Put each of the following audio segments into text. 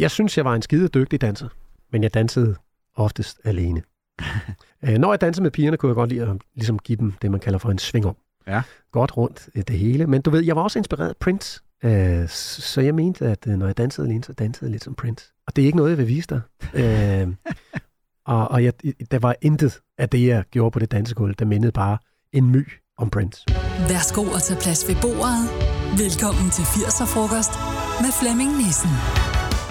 jeg synes, jeg var en skide dygtig danser, men jeg dansede oftest alene. Øh, Når jeg dansede med pigerne, kunne jeg godt lide at ligesom give dem det, man kalder for en sving om. Ja. Godt rundt øh, det hele. Men du ved, jeg var også inspireret af Prince. Øh, Så jeg mente, at øh, når jeg dansede alene, så dansede jeg lidt som Prince. Og det er ikke noget, jeg vil vise dig. Øh, og og jeg, der var intet af det, jeg gjorde på det dansegulv, der mindede bare en my om Prince. Værsgo at tage plads ved bordet. Velkommen til 80'er-frokost med Flemming Nissen.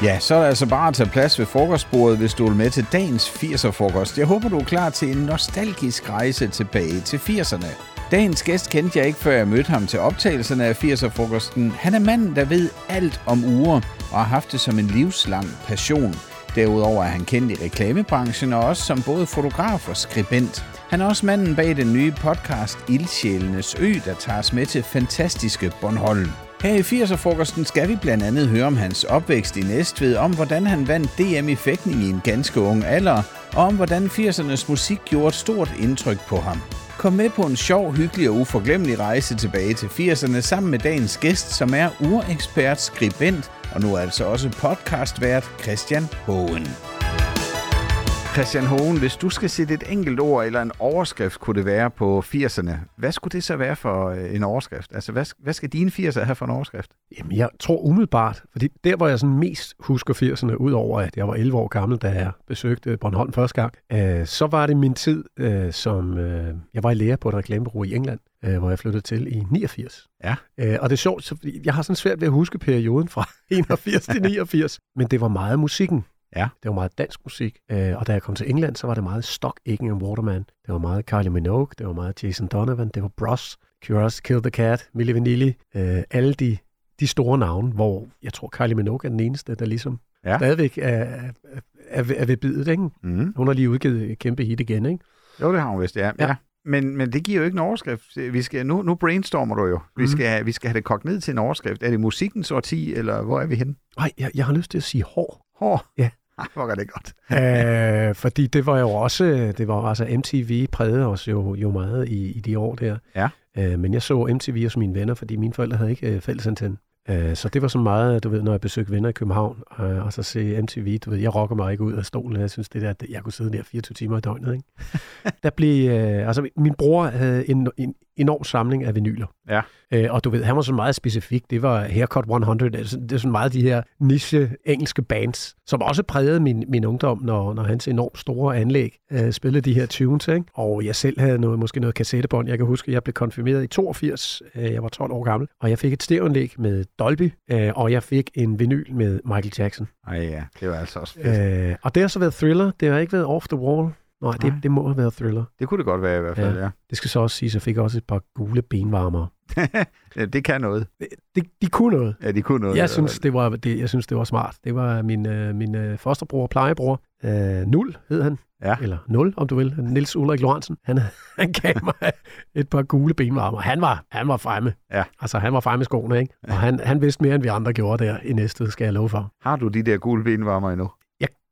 Ja, så er det altså bare at tage plads ved frokostbordet, hvis du vil med til dagens 80'er-frokost. Jeg håber, du er klar til en nostalgisk rejse tilbage til 80'erne. Dagens gæst kendte jeg ikke, før jeg mødte ham til optagelserne af 80'er-frokosten. Han er manden, der ved alt om uger og har haft det som en livslang passion. Derudover er han kendt i reklamebranchen og også som både fotograf og skribent. Han er også manden bag den nye podcast Ildsjælenes Ø, der tager os med til fantastiske Bornholm. Her i 80'er-frokosten skal vi blandt andet høre om hans opvækst i Næstved, om hvordan han vandt DM i fægtning i en ganske ung alder, og om hvordan 80'ernes musik gjorde et stort indtryk på ham. Kom med på en sjov, hyggelig og uforglemmelig rejse tilbage til 80'erne sammen med dagens gæst, som er urekspert, skribent og nu altså også podcastvært Christian Hohen. Christian Hohen, hvis du skal sætte et enkelt ord eller en overskrift, kunne det være på 80'erne. Hvad skulle det så være for øh, en overskrift? Altså, hvad, hvad skal dine 80'er have for en overskrift? Jamen, jeg tror umiddelbart, fordi der, hvor jeg sådan mest husker 80'erne, udover at jeg var 11 år gammel, da jeg besøgte Bornholm første gang, øh, så var det min tid, øh, som øh, jeg var i lære på et reklamebureau i England, øh, hvor jeg flyttede til i 89. Ja. Øh, og det er sjovt, så jeg har sådan svært ved at huske perioden fra 81 til 89, men det var meget musikken. Ja. Det var meget dansk musik, øh, og da jeg kom til England, så var det meget Stock, Aitken and Waterman. Det var meget Kylie Minogue, det var meget Jason Donovan, det var Bros, Curious, Kill the Cat, Milli Vanilli, øh, alle de, de store navne, hvor jeg tror, Kylie Minogue er den eneste, der ligesom Ja. stadigvæk er, er, er, er ved bidet, ikke? Mm. Hun har lige udgivet et kæmpe hit igen, ikke? Jo, det har hun vist, ja. Ja. ja. Men, men det giver jo ikke en overskrift. Vi skal, nu, nu brainstormer du jo. Vi, Mhm. skal, vi skal have det kogt ned til en overskrift. Er det musikkens årti, eller hvor er vi henne? Nej, jeg, jeg har lyst til at sige hår. Hår? Ja. Ej, hvor det godt. øh, fordi det var jo også, det var altså MTV prægede os jo, jo meget i, i de år der. Ja. Øh, men jeg så MTV hos mine venner, fordi mine forældre havde ikke øh, fællesantenne. Øh, så det var så meget, du ved, når jeg besøgte venner i København, øh, og så se MTV, du ved, jeg rocker mig ikke ud af stolen. Jeg synes, det der, jeg kunne sidde der 24 timer i døgnet, ikke? der blev, øh, altså min bror havde en, en enorm samling af vinyler. Ja. Øh, og du ved, han var så meget specifik. Det var Haircut 100. Det er, sådan, meget de her niche engelske bands, som også prægede min, min ungdom, når, når hans enormt store anlæg øh, spillede de her tunes. Ikke? Og jeg selv havde noget, måske noget kassettebånd. Jeg kan huske, at jeg blev konfirmeret i 82. Øh, jeg var 12 år gammel. Og jeg fik et stereoanlæg med Dolby, øh, og jeg fik en vinyl med Michael Jackson. Ej ja, det var altså også fedt. Øh, og det har så været Thriller. Det har ikke været Off the Wall. Nej, det, Nej. det må have været Thriller. Det kunne det godt være i hvert fald, ja. Ja. Det skal så også sige, at jeg fik også et par gule benvarmere. ja. det kan noget. Det, de kunne noget. Ja, de kunne noget. Jeg synes, det var, det, jeg synes, det var smart. Det var min, øh, min øh, fosterbror, plejebror, øh, Nul hed han. Ja. Eller Nul, om du vil. Niels Ulrik Lorentzen. Han, han gav mig et par gule benvarmer. Han var, han var fremme. Ja. Altså, han var fremme i skoene, ikke? Og han, han vidste mere, end vi andre gjorde der i næste, skal jeg love for. Har du de der gule benvarmer endnu?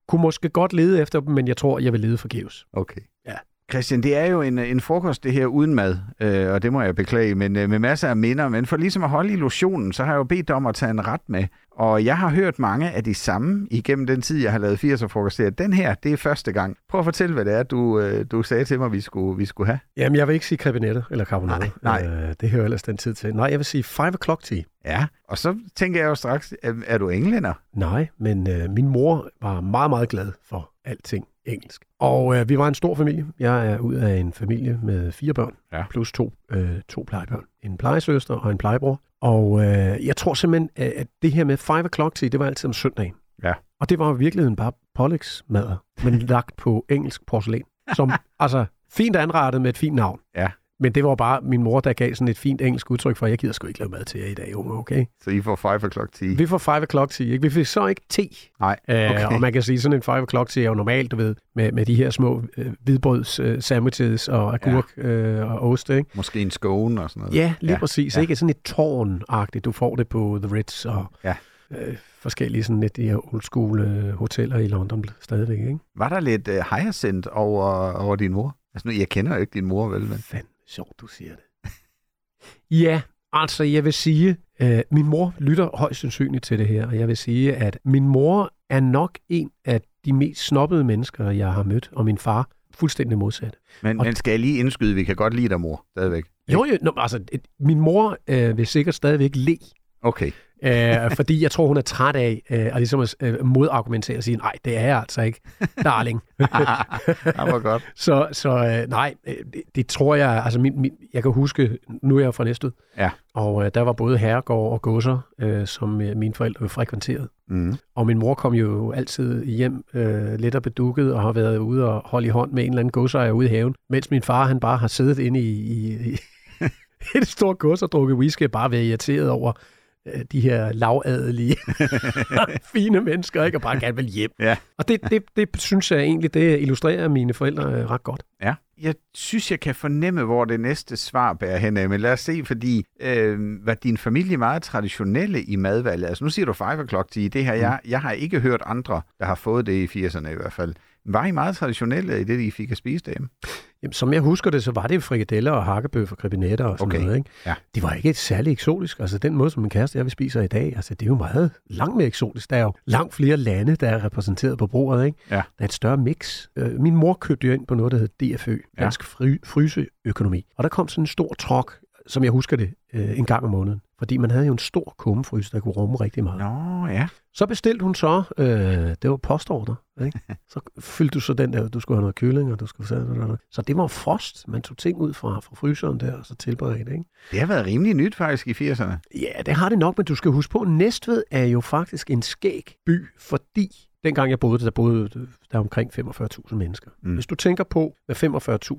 Kunne måske godt lede efter dem, men jeg tror, jeg vil lede forgæves. Okay. Ja. Christian, det er jo en, en frokost, det her uden mad, øh, og det må jeg beklage, men øh, med masser af minder. Men for ligesom at holde illusionen, så har jeg jo bedt om at tage en ret med. Og jeg har hørt mange af de samme igennem den tid, jeg har lavet 80'er frokost. Den her, det er første gang. Prøv at fortælle, hvad det er, du, øh, du sagde til mig, vi skulle, vi skulle have. Jamen, jeg vil ikke sige krebinetter eller carbonade. Nej, nej. Øh, det hører ellers den tid til. Nej, jeg vil sige 5 o'clock tea. Ja, og så tænker jeg jo straks, er, er du englænder? Nej, men øh, min mor var meget, meget glad for alting engelsk. Og øh, vi var en stor familie. Jeg er ud af en familie med fire børn, Ja. plus to, øh, to plejebørn. En plejesøster og en plejebror. Og øh, jeg tror simpelthen, at det her med 5 o'clock tea, det var altid om søndagen. Ja. Og det var i virkeligheden bare Pollux madder, men lagt på engelsk porcelæn. Som, altså, fint anrettet med et fint navn. Ja. Men det var bare min mor, der gav sådan et fint engelsk udtryk for, jeg gider sgu ikke lave mad til jer i dag, unge, okay? Så I får 5 o'clock tea. Vi får 5 o'clock tea, ikke? Vi fik så ikke te. Nej, Øh, okay. Og man kan sige, sådan en 5 o'clock tea er jo normalt, du ved, med, med de her små øh, hvidbrøds øh, sandwiches og agurk ja. øh, og ost, ikke? Måske en scone og sådan noget. Ja, lige Ja, præcis. ja. Ikke sådan et tårn-agtigt. Du får det på The Ritz og Ja. øh, forskellige sådan lidt de her old school øh, hoteller i London stadigvæk, ikke? Var der lidt uh, hyacinth over, over din mor? Altså nu, jeg kender jo ikke din mor, vel? Men... Fandme sjovt, du siger det. ja, Altså, jeg vil sige, øh, min mor lytter højst sandsynligt til det her, og jeg vil sige, at min mor er nok en af de mest snobbede mennesker, jeg har mødt, og min far fuldstændig modsat. Men, Og- men skal jeg lige indskyde, vi kan godt lide dig, mor, stadigvæk. Jo, jo, no, altså, min mor øh, vil sikkert stadigvæk le, Okay. øh, fordi jeg tror, hun er træt af øh, at ligesom øh, modargumentere og sige, nej, det er jeg altså ikke, darling. det var godt. så så øh, nej, øh, det, det tror jeg, altså min, min, jeg kan huske, nu er jeg fra Næstved, Ja. og øh, der var både herregård og godser, øh, som øh, mine forældre frekventerede. Mm. Og min mor kom jo altid hjem øh, lidt og bedukket og har været ude og holde i hånd med en eller anden godsejer ude i haven, mens min far han bare har siddet inde i, i, i et stort gods og drukket whisky bare været irriteret over de her lavadelige, fine mennesker, ikke? og bare gerne vil hjem. Ja. Og det, det, det synes jeg egentlig, det illustrerer mine forældre øh, ret godt. Ja. Jeg synes, jeg kan fornemme, hvor det næste svar bærer hen af, men lad os se, fordi øh, var din familie meget traditionelle i madvalget? Altså nu siger du 5 o'clock tea, det her, Mm. jeg, jeg har ikke hørt andre, der har fået det i 80'erne i hvert fald. Var I meget traditionelle i det, I fik at spise derhjemme? Jamen, som jeg husker det, så var det frikadeller og hakkebøf og krebinetter og sådan Okay. noget. Ikke? Ja. Det var ikke særlig eksotisk. Altså den måde, som min kæreste og jeg spiser i dag, altså det er jo meget langt mere eksotisk. Der er jo langt flere lande, der er repræsenteret på bordet. Ikke? Ja. Der er et større mix. Øh, min mor købte jo ind på noget, der hed DFØ, Dansk fry, Fryseøkonomi. Og der kom sådan en stor trok, som jeg husker det, øh, en gang om måneden. Fordi man havde jo en stor kummefryse, der kunne rumme rigtig meget. Nå, ja. Så bestilte hun så, øh, det var postordre, ikke? så fyldte du så den der, du skulle have noget kylling, og du skulle have Så det var frost, man tog ting ud fra, fra fryseren der, og så tilberedte, ikke? Det har været rimelig nyt faktisk i 80'erne. Ja, det har det nok, men du skal huske på, Næstved er jo faktisk en skæg by, fordi dengang jeg boede der, boede der omkring 45.000 mennesker. Mm. Mm. Hvis du tænker på, hvad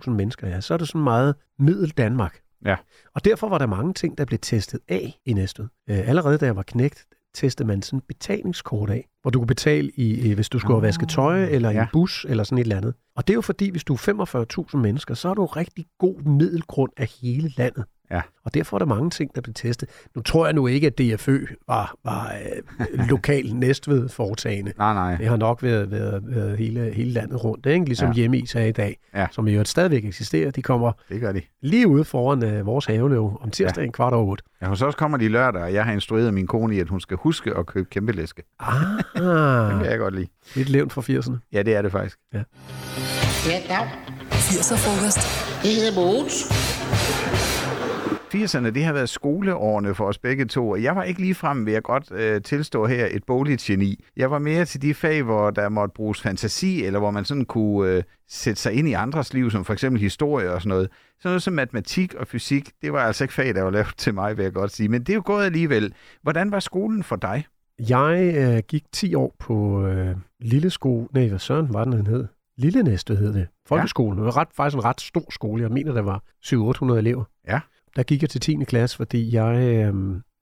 45.000 mennesker er, så er det sådan meget middel Danmark. Ja. Og derfor var der mange ting, der blev testet af i Næstved. Øh, allerede da jeg var knægt, testede man sådan et betalingskort af, hvor du kunne betale, i, i hvis du skulle Ah, have vasket tøj, eller i ja. en bus, eller sådan et eller andet. Og det er jo fordi, hvis du er 45.000 mennesker, så er du rigtig god middelgrund af hele landet. Ja. Og derfor er der mange ting, der bliver testet. Nu tror jeg nu ikke, at DFØ var, var øh, lokal Næstved foretagende. Nej, nej. Det har nok været, været, været hele, hele landet rundt, ikke? ligesom Ja. ja. hjemme er i dag, Ja. som jo stadigvæk eksisterer. De kommer Det gør de. lige ude foran øh, vores haveløv om tirsdagen ja. kvart over otte. Ja, hos os kommer de lørdag, og jeg har instrueret min kone i, at hun skal huske at købe kæmpe læske. Ah, Det kan jeg godt lide. lidt levn fra 80'erne. Ja, det er det faktisk. Ja, dag. 80'er frokost. Jeg hedder Mogens. 80'erne, det har været skoleårene for os begge to, og jeg var ikke lige frem, vil jeg godt øh, tilstå her, et bogligt geni. Jeg var mere til de fag, hvor der måtte bruges fantasi, eller hvor man sådan kunne øh, sætte sig ind i andres liv, som for eksempel historie og sådan noget. Sådan noget som matematik og fysik, det var altså ikke fag, der var lavet til mig, vil jeg godt sige. Men det er jo gået alligevel. Hvordan var skolen for dig? Jeg øh, gik 10 år på øh, Lille Skole. Nej, hvad søren var den, den hed? Lille Næstved hed det. Folkeskolen. Det var ret, faktisk en ret stor skole. Jeg mener, der var 700-800 elever. Ja. Der gik jeg til 10. klasse, fordi jeg, øh,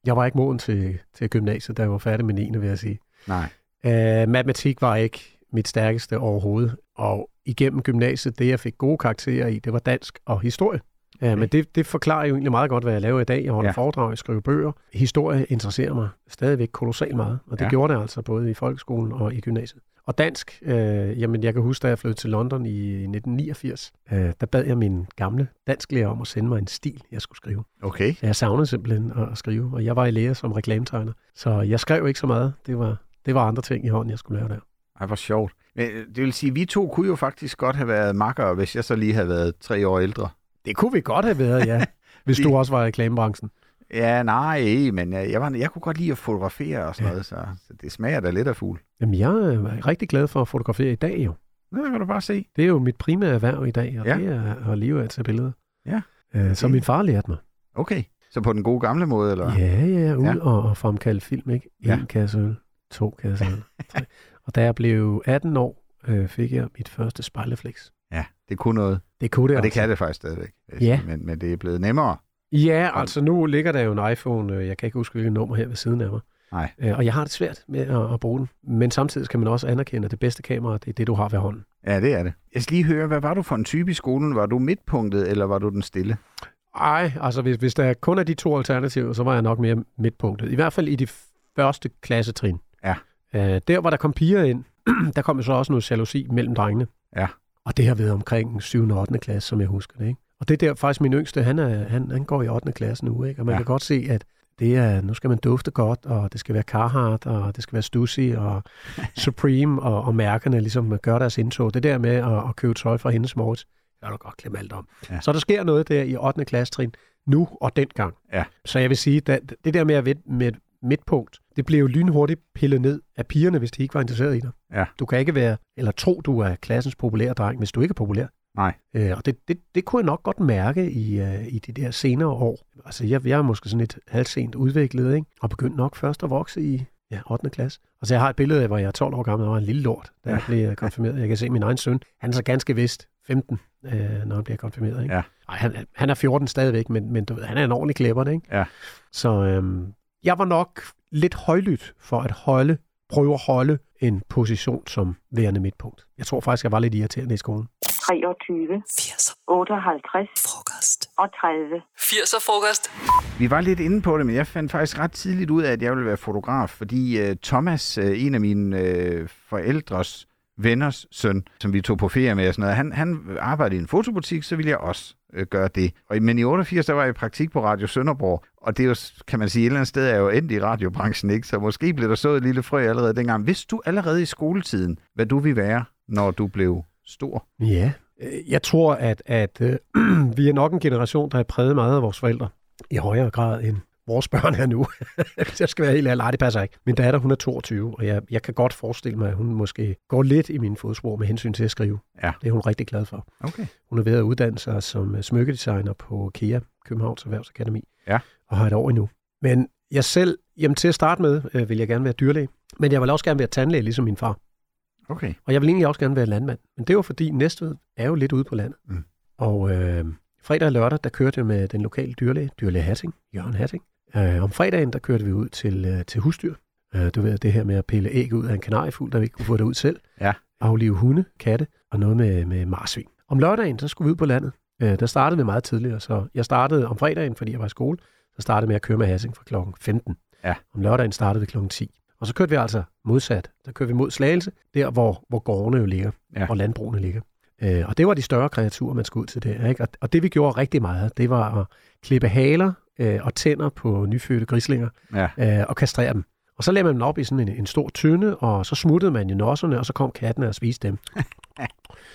jeg var ikke moden til, til gymnasiet, da jeg var færdig med 9. vil jeg sige. Nej. Øh, matematik var ikke mit stærkeste overhovedet. Og igennem gymnasiet, det jeg fik gode karakterer i, det var dansk og historie. Ja, men det, det forklarer jo egentlig meget godt, hvad jeg laver i dag. Jeg holder Ja. foredrag, jeg skriver bøger. Historie interesserer mig stadigvæk kolossalt meget, og det ja. gjorde det altså både i folkeskolen og i gymnasiet. Og dansk, øh, jamen jeg kan huske, da jeg flyttede til London i 1989, øh, der bad jeg min gamle dansklærer om at sende mig en stil, jeg skulle skrive. Okay. Så jeg savnede simpelthen at, at skrive, og jeg var i lære som reklametegner. Så jeg skrev ikke så meget. Det var, det var andre ting i hånden, jeg skulle lave der. Ej, hvor sjovt. Men øh, det vil sige, at vi to kunne jo faktisk godt have været makkere, hvis jeg så lige havde været tre år ældre. Det kunne vi godt have været, ja. hvis du også var i reklamebranchen. Ja, nej, men jeg, jeg, var, jeg kunne godt lide at fotografere og sådan Ja. noget, så, så det smager da lidt af fugl. Jamen, jeg er rigtig glad for at fotografere i dag jo. Det kan du bare se. Det er jo mit primære erhverv i dag, og Ja. det er at leve af at tage billeder. Ja. Øh, som Okay. min far lærte mig. Okay. Så på den gode gamle måde, eller? Ja, ja, ud Ja. Og, og fremkalde film, ikke? En Ja. kasse øl, to kasser øl, tre. Og da jeg blev 18 år, øh, fik jeg mit første spejleflex. ja det kunne noget. Det kunne det Og det altså. kan det faktisk stadigvæk. Ja. Men, men det er blevet nemmere. Ja, altså nu ligger der jo en iPhone, øh, jeg kan ikke huske, hvilket nummer her ved siden af mig. Nej. Øh, Og jeg har det svært med at, at bruge den. Men samtidig skal man også anerkende, at det bedste kamera, det er det, du har ved hånden. Ja, det er det. Jeg skal lige høre, hvad var du for en type i skolen? Var du midtpunktet, eller var du den stille? Ej, altså hvis, hvis der kun er de to alternativer, så var jeg nok mere midtpunktet. I hvert fald i de første klassetrin. Ja. Øh, der, hvor der kom piger ind, der kom jo så også noget jalousi mellem drengene. Ja. Og det har været omkring 7. og 8. klasse, som jeg husker det. Ikke? Og det er der faktisk min yngste, han, er, han, han går i 8. klasse nu, ikke? og man Ja. kan godt se, at det er, nu skal man dufte godt, og det skal være Carhartt, og det skal være Stussy, og Supreme, og, og mærkerne ligesom gør deres indtog. Det der med at, at købe tøj fra hendes Morris, jeg du godt glemme alt om. Ja. Så der sker noget der i 8. klassetrin, nu og dengang. Ja. Så jeg vil sige, at det der med at ved- med et midtpunkt, det blev jo lynhurtigt pillet ned af pigerne, hvis de ikke var interesseret i dig. Ja. Du kan ikke være, eller tro, du er klassens populære dreng, hvis du ikke er populær. Nej. Øh, og det, det, det kunne jeg nok godt mærke i, uh, i de der senere år. Altså, jeg, jeg er måske sådan lidt halvsent udviklet, ikke? og begyndte nok først at vokse i ja, 8. klasse. Altså, jeg har et billede af, hvor jeg er 12 år gammel, og var en lille lort, da jeg blev øh, konfirmeret. Jeg kan se min egen søn. Han er så ganske vist 15, øh, når han bliver konfirmeret. Ikke? Ja. Ej, han, han er 14 stadigvæk, men, men du ved, han er en ordentlig klæber, ikke? Ja. Så øhm, jeg var nok lidt højlydt for at holde, prøve at holde en position som værende midtpunkt. Jeg tror faktisk, jeg var lidt irriterende i skolen. 23, 80'er 58 frokost. og 30. 80'er frokost. Vi var lidt inde på det, men jeg fandt faktisk ret tidligt ud af, at jeg ville være fotograf, fordi uh, Thomas, uh, en af mine uh, forældres venners søn, som vi tog på ferie med og sådan noget, han, han arbejdede i en fotobutik, så ville jeg også uh, gøre det. Og, men i 88, der var jeg i praktik på Radio Sønderborg, og det er jo, kan man sige, et eller andet sted er jeg jo endt i radiobranchen, ikke? Så måske blev der så et lille frø allerede dengang. Vidste du allerede i skoletiden, hvad du ville være, når du blev stor? Ja. Øh, Jeg tror, at, at øh, vi er nok en generation, der har præget meget af vores forældre i højere grad end vores børn er nu. Jeg skal være helt ærlig, det passer ikke. Min datter, hun er 22, og jeg, jeg kan godt forestille mig, at hun måske går lidt i mine fodspor med hensyn til at skrive. Ja. Det er hun rigtig glad for. Okay. Hun er ved at uddanne sig som øh, smykkedesigner på KEA, Københavns Erhvervsakademi, Ja. og har et år endnu. Men jeg selv, jamen til at starte med, øh, vil jeg gerne være dyrlæge, men jeg vil også gerne være tandlæge, ligesom min far. Okay. Og jeg vil egentlig også gerne være landmand. Men det var fordi Næstved er jo lidt ude på landet. Mm. Og øh, fredag og lørdag, der kørte jeg med den lokale dyrlæge, dyrlæge Hatting, Jørgen Hatting. Øh, om fredagen, der kørte vi ud til, øh, til husdyr. Øh, du ved, det her med at pille æg ud af en kanariefugl, der vi ikke kunne få det ud selv. Ja. Aflive hunde, katte og noget med, med marsvin. Om lørdagen, så skulle vi ud på landet. Øh, der startede vi meget tidligere, så jeg startede om fredagen, fordi jeg var i skole. Så startede jeg med at køre med Hassing fra klokken 15. Ja. Om lørdagen startede vi klokken 10. Og så kørte vi altså modsat. Der kørte vi mod Slagelse, der hvor, hvor gårdene jo ligger, Ja. og landbrugene ligger. Øh, og det var de større kreaturer, man skulle ud til der. Ikke? Og, og det vi gjorde rigtig meget, det var at klippe haler øh, og tænder på nyfødte grislinger Ja. øh, og kastrere dem. Og så lagde man dem op i sådan en, en stor tynde, og så smuttede man i nosserne, og så kom kattene og spiste dem.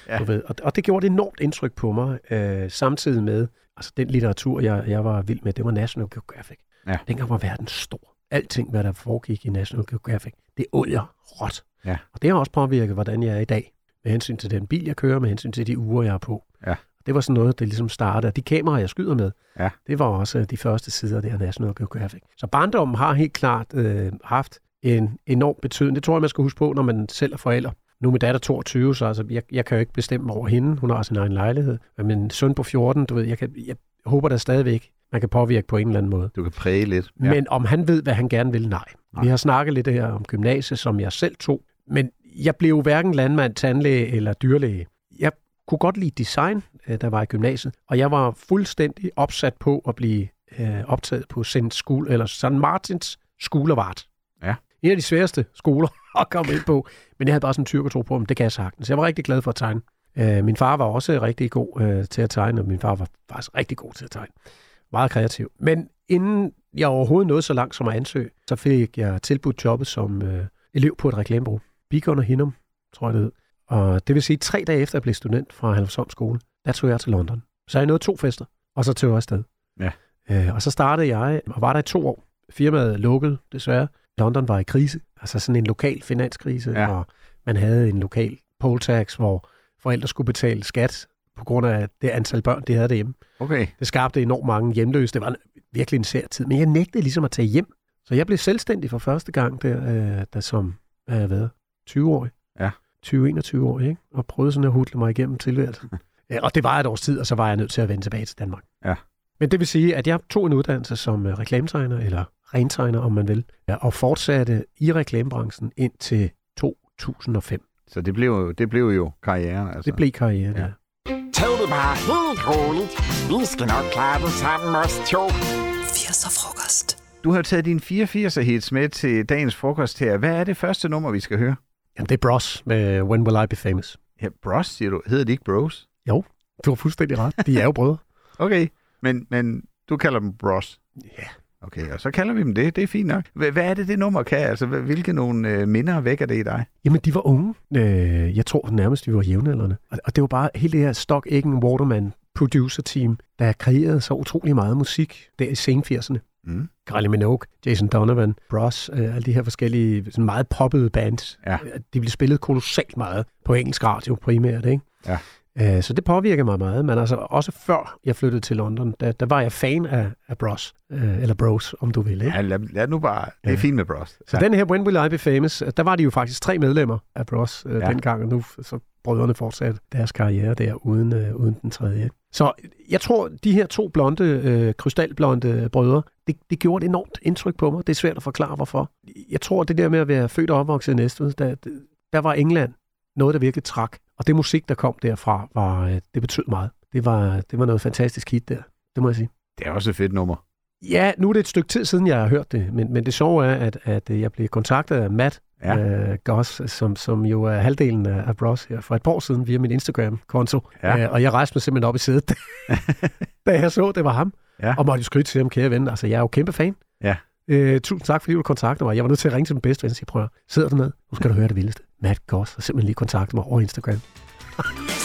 Ja. du ved. Og, og det gjorde et enormt indtryk på mig, øh, samtidig med, altså den litteratur, jeg, jeg var vild med, det var National Geographic. Ja. Dengang var verden stor. Alting, hvad der foregik i National Geographic, det olier råt. Ja. Og det har også påvirket, hvordan jeg er i dag. Med hensyn til den bil, jeg kører, med hensyn til de uger, jeg er på. Ja. Det var sådan noget, det ligesom startede. De kameraer, jeg skyder med, Ja. det var også de første sider der National Geographic. Så barndommen har helt klart øh, haft en enorm betydning. Det tror jeg, man skal huske på, når man selv er forælder. Nu er min datter 22, så altså, jeg, jeg kan jo ikke bestemme over hende. Hun har sin egen lejlighed. Men min søn på 14, du ved, jeg, kan, jeg håber da stadigvæk, man kan påvirke på en eller anden måde. Du kan præge lidt. Ja. Men om han ved, hvad han gerne vil, nej. Nej. Vi har snakket lidt her om gymnasiet, som jeg selv tog. Men jeg blev jo hverken landmand, tandlæge eller dyrlæge. Jeg kunne godt lide design, øh, der var i gymnasiet. Og jeg var fuldstændig opsat på at blive øh, optaget på St. School, eller St. Martins School of Art. Ja. En af de sværeste skoler at komme ind på. Men jeg havde bare sådan en tyrkertro på, at det kan jeg sagtens. Jeg var rigtig glad for at tegne. Øh, min far var også rigtig god øh, til at tegne, og min far var faktisk rigtig god til at tegne. Meget kreativ. Men inden jeg overhovedet nåede så langt som at ansøge, så fik jeg tilbudt jobbet som øh, elev på et reklamebureau. Beacon og Hinum, tror jeg det hed. Og det vil sige, tre dage efter jeg blev student fra Halvsholm skole, der tog jeg til London. Så jeg nåede to fester, og så tog jeg afsted. Ja. Øh, og så startede jeg, og var der i to år. Firmaet lukkede, desværre. London var i krise, altså sådan en lokal finanskrise, Ja. og man havde en lokal poll tax, hvor forældre skulle betale skat på grund af det antal børn, de havde derhjemme. Okay. Det skabte enormt mange hjemløse. Det var en, virkelig en sær tid. Men jeg nægtede ligesom at tage hjem. Så jeg blev selvstændig for første gang, der, øh, der som hvad har jeg været, 20-årig. Ja. 20-21 år, ikke? Og prøvede sådan at hudle mig igennem tilværelsen. ja, og det var et års tid, og så var jeg nødt til at vende tilbage til Danmark. Ja. Men det vil sige, at jeg tog en uddannelse som øh, reklametegner, eller rentegner, om man vil, ja, og fortsatte i reklamebranchen indtil 2005. Så det blev, jo- det blev jo karrieren, altså. Det blev karrieren, Ja. ja. Tag det bare helt roligt. Vi skal nok klare det sammen, os to. 80'er frokost. Du har taget din 84'er hits med til dagens frokost her. Hvad er det første nummer, vi skal høre? Jamen, det er Bros med When Will I Be Famous. Ja, Bros, siger du. Hedder de ikke Bros? Du har fuldstændig ret. De er jo brødre. Okay, men, men du kalder dem Bros. Ja. Okay, og så kalder vi dem det. Det er fint nok. Hvad, er det, det nummer kan? Altså, hvilke nogle øh, minder vækker det i dig? Jamen, de var unge. Øh, jeg tror nærmest, de var jævnaldrende. Og, og det var bare hele det her Stock Aitken Waterman producer team, der kreerede så utrolig meget musik der i sen 80'erne. Mm. Kylie Minogue, Jason Donovan, Bros, øh, alle de her forskellige sådan meget poppede bands. Ja. Øh, De blev spillet kolossalt meget på engelsk radio primært, ikke? Ja. Øh, Så det påvirker mig meget, men altså også før jeg flyttede til London, der, der var jeg fan af, af Bros, øh, eller Bros, om du vil, ikke? Ja, lad, lad nu bare. Det er Ja. fint med Bros. Så ja. den her When Will I Be Famous, øh, der var de jo faktisk tre medlemmer af Bros øh, ja. dengang, og nu så brødrene fortsatte deres karriere der uden, øh, uden den tredje. Så jeg tror, de her to blonde, øh, krystalblonde brødre, det, det gjorde et enormt indtryk på mig. Det er svært at forklare, hvorfor. Jeg tror, det der med at være født og opvokset i Næstved, der, der var England noget, der virkelig trak. Og det musik, der kom derfra, var, øh, det betød meget. Det var, det var noget fantastisk hit der, det må jeg sige. Det er også et fedt nummer. Ja, nu er det et stykke tid siden, jeg har hørt det, men, men det sjove er, at, at jeg blev kontaktet af Matt Ja. øh, Goss, som, som jo er halvdelen af, Bros her, for et par år siden via min Instagram-konto. Ja. Øh, og jeg rejste mig simpelthen op i sædet, da jeg så, det var ham. Ja. Og måtte jo skryde til ham, kære ven. Altså, jeg er jo kæmpe fan. Ja. Øh, tusind tak, fordi du kontaktede mig. Jeg var nødt til at ringe til min bedste ven og sige, prøv at, sidder du ned? Nu skal du høre det vildeste. Matt Goss og simpelthen lige kontakte mig over Instagram.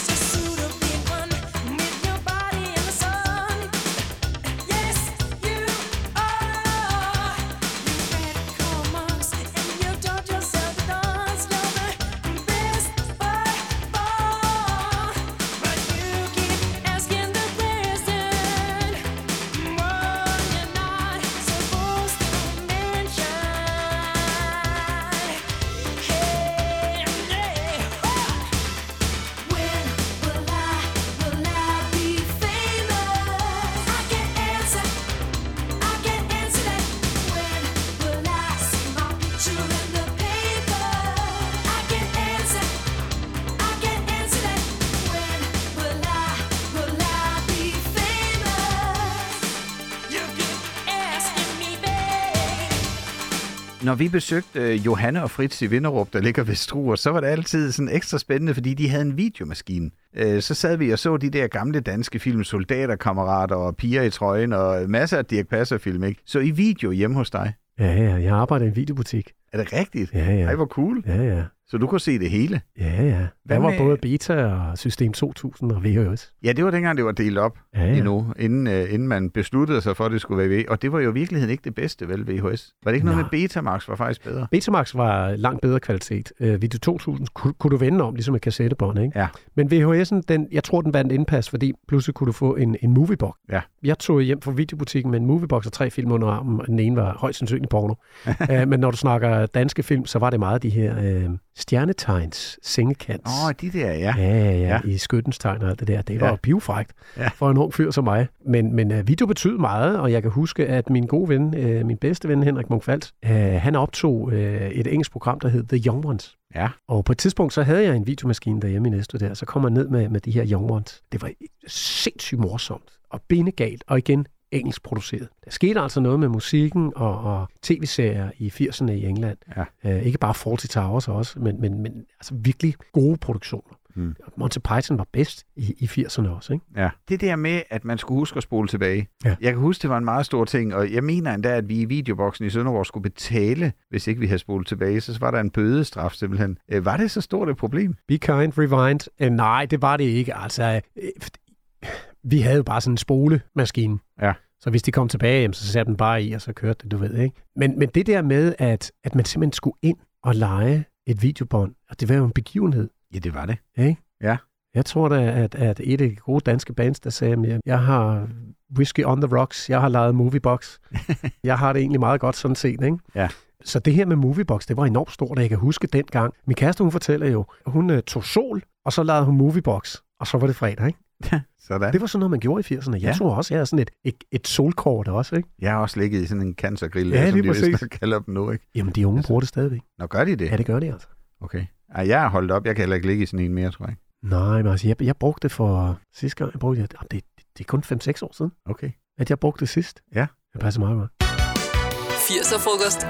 Når vi besøgte øh, Johanne og Fritz i Vinderup, der ligger ved Struer, så var det altid sådan ekstra spændende, fordi de havde en videomaskine. Øh, så sad vi og så de der gamle danske film, Soldaterkammerater og Piger i trøjen og masser af Dirk Passer-film, ikke? Så i video hjemme hos dig. Ja, ja, jeg arbejder i en videobutik. Er det rigtigt? Ja, ja. Ej, hvor cool. Ja, ja. Så du kunne se det hele? Ja, ja. Hvad Der var med- både Beta og System 2000 og VHS. Ja, det var dengang, det var delt op Ja, ja. endnu, inden, øh, inden man besluttede sig for, at det skulle være ved. Og det var jo i virkeligheden ikke det bedste, vel, VHS? Var det ikke noget Nej. med Betamax var faktisk bedre? Betamax var langt bedre kvalitet. Øh, Video 2000 kunne, kunne du vende om, ligesom et kassettebånd, ikke? Ja. Men VHS'en, den, jeg tror, den vandt indpas, fordi pludselig kunne du få en, en moviebox. Ja. Jeg tog hjem fra videobutikken med en moviebox og tre film under armen, og den ene var højst sandsynligt porno. uh, men når du snakker danske film, så var det meget de her øh, stjernetegns sengekants. Åh, oh, de der, ja. Ja, ja, Ja. i skyttens tegn og alt det der. Det var Ja. pivfrægt Ja. for en ung fyr som mig. Men, men uh, video betød meget, og jeg kan huske, at min gode ven, uh, min bedste ven Henrik Munkfalt, uh, han optog uh, et engelsk program, der hed The Young Ones. Ja. Og på et tidspunkt, så havde jeg en videomaskine derhjemme i Næstved der, så kom jeg ned med, med de her Young Ones. Det var sindssygt morsomt og bindegalt, og igen engelsk produceret. Der skete altså noget med musikken og, og tv-serier i 80'erne i England. Ja. Uh, ikke bare Fawlty Towers også, men, men, men altså virkelig gode produktioner. Mm. Monty Python var bedst i, i 80'erne også, ikke? Ja. Det der med, at man skulle huske at spole tilbage. Ja. Jeg kan huske, det var en meget stor ting, og jeg mener endda, at vi i videoboksen i Sønderborg skulle betale, hvis ikke vi havde spolet tilbage. Så var der en bødestraf simpelthen. Øh, Var det så stort et problem? Be Kind, Rewind. Uh, nej, det var det ikke. Altså, øh, vi havde jo bare sådan en spolemaskine. Ja. Så hvis de kom tilbage, jamen, så satte den bare i, og så kørte det, du ved, ikke? Men, men det der med, at, at man simpelthen skulle ind og lege et videobånd, og det var jo en begivenhed. Ja, det var det. Ikke? Ja. Jeg tror da, at, at et af de gode danske bands, der sagde, at jeg har Whiskey on the Rocks, jeg har lavet Moviebox. jeg har det egentlig meget godt sådan set, ikke? Ja. Så det her med Moviebox, det var enormt stort, og jeg kan huske dengang. Min kæreste, hun fortæller jo, at hun uh, tog sol, og så lavede hun Moviebox, og så var det fredag, ikke? Sådan. Det var sådan noget, man gjorde i 80'erne. Jeg Ja. tror også, jeg havde sådan et, et, et solkort også, ikke? Jeg har også ligget i sådan en cancergrill, Ja, som de vist kalder dem nu, ikke? Jamen, de unge bruger det stadigvæk. Nå, gør de det? Ja, det gør de altså. Okay. Ej, jeg har holdt op. Jeg kan heller ikke ligge i sådan en mere, tror jeg. Nej, men altså, jeg, jeg brugte det for sidste gang, jeg brugte det, det, det, det er kun 5-6 år siden, Okay. at jeg brugte det sidst. Ja. Det passer meget godt. 80'er frokost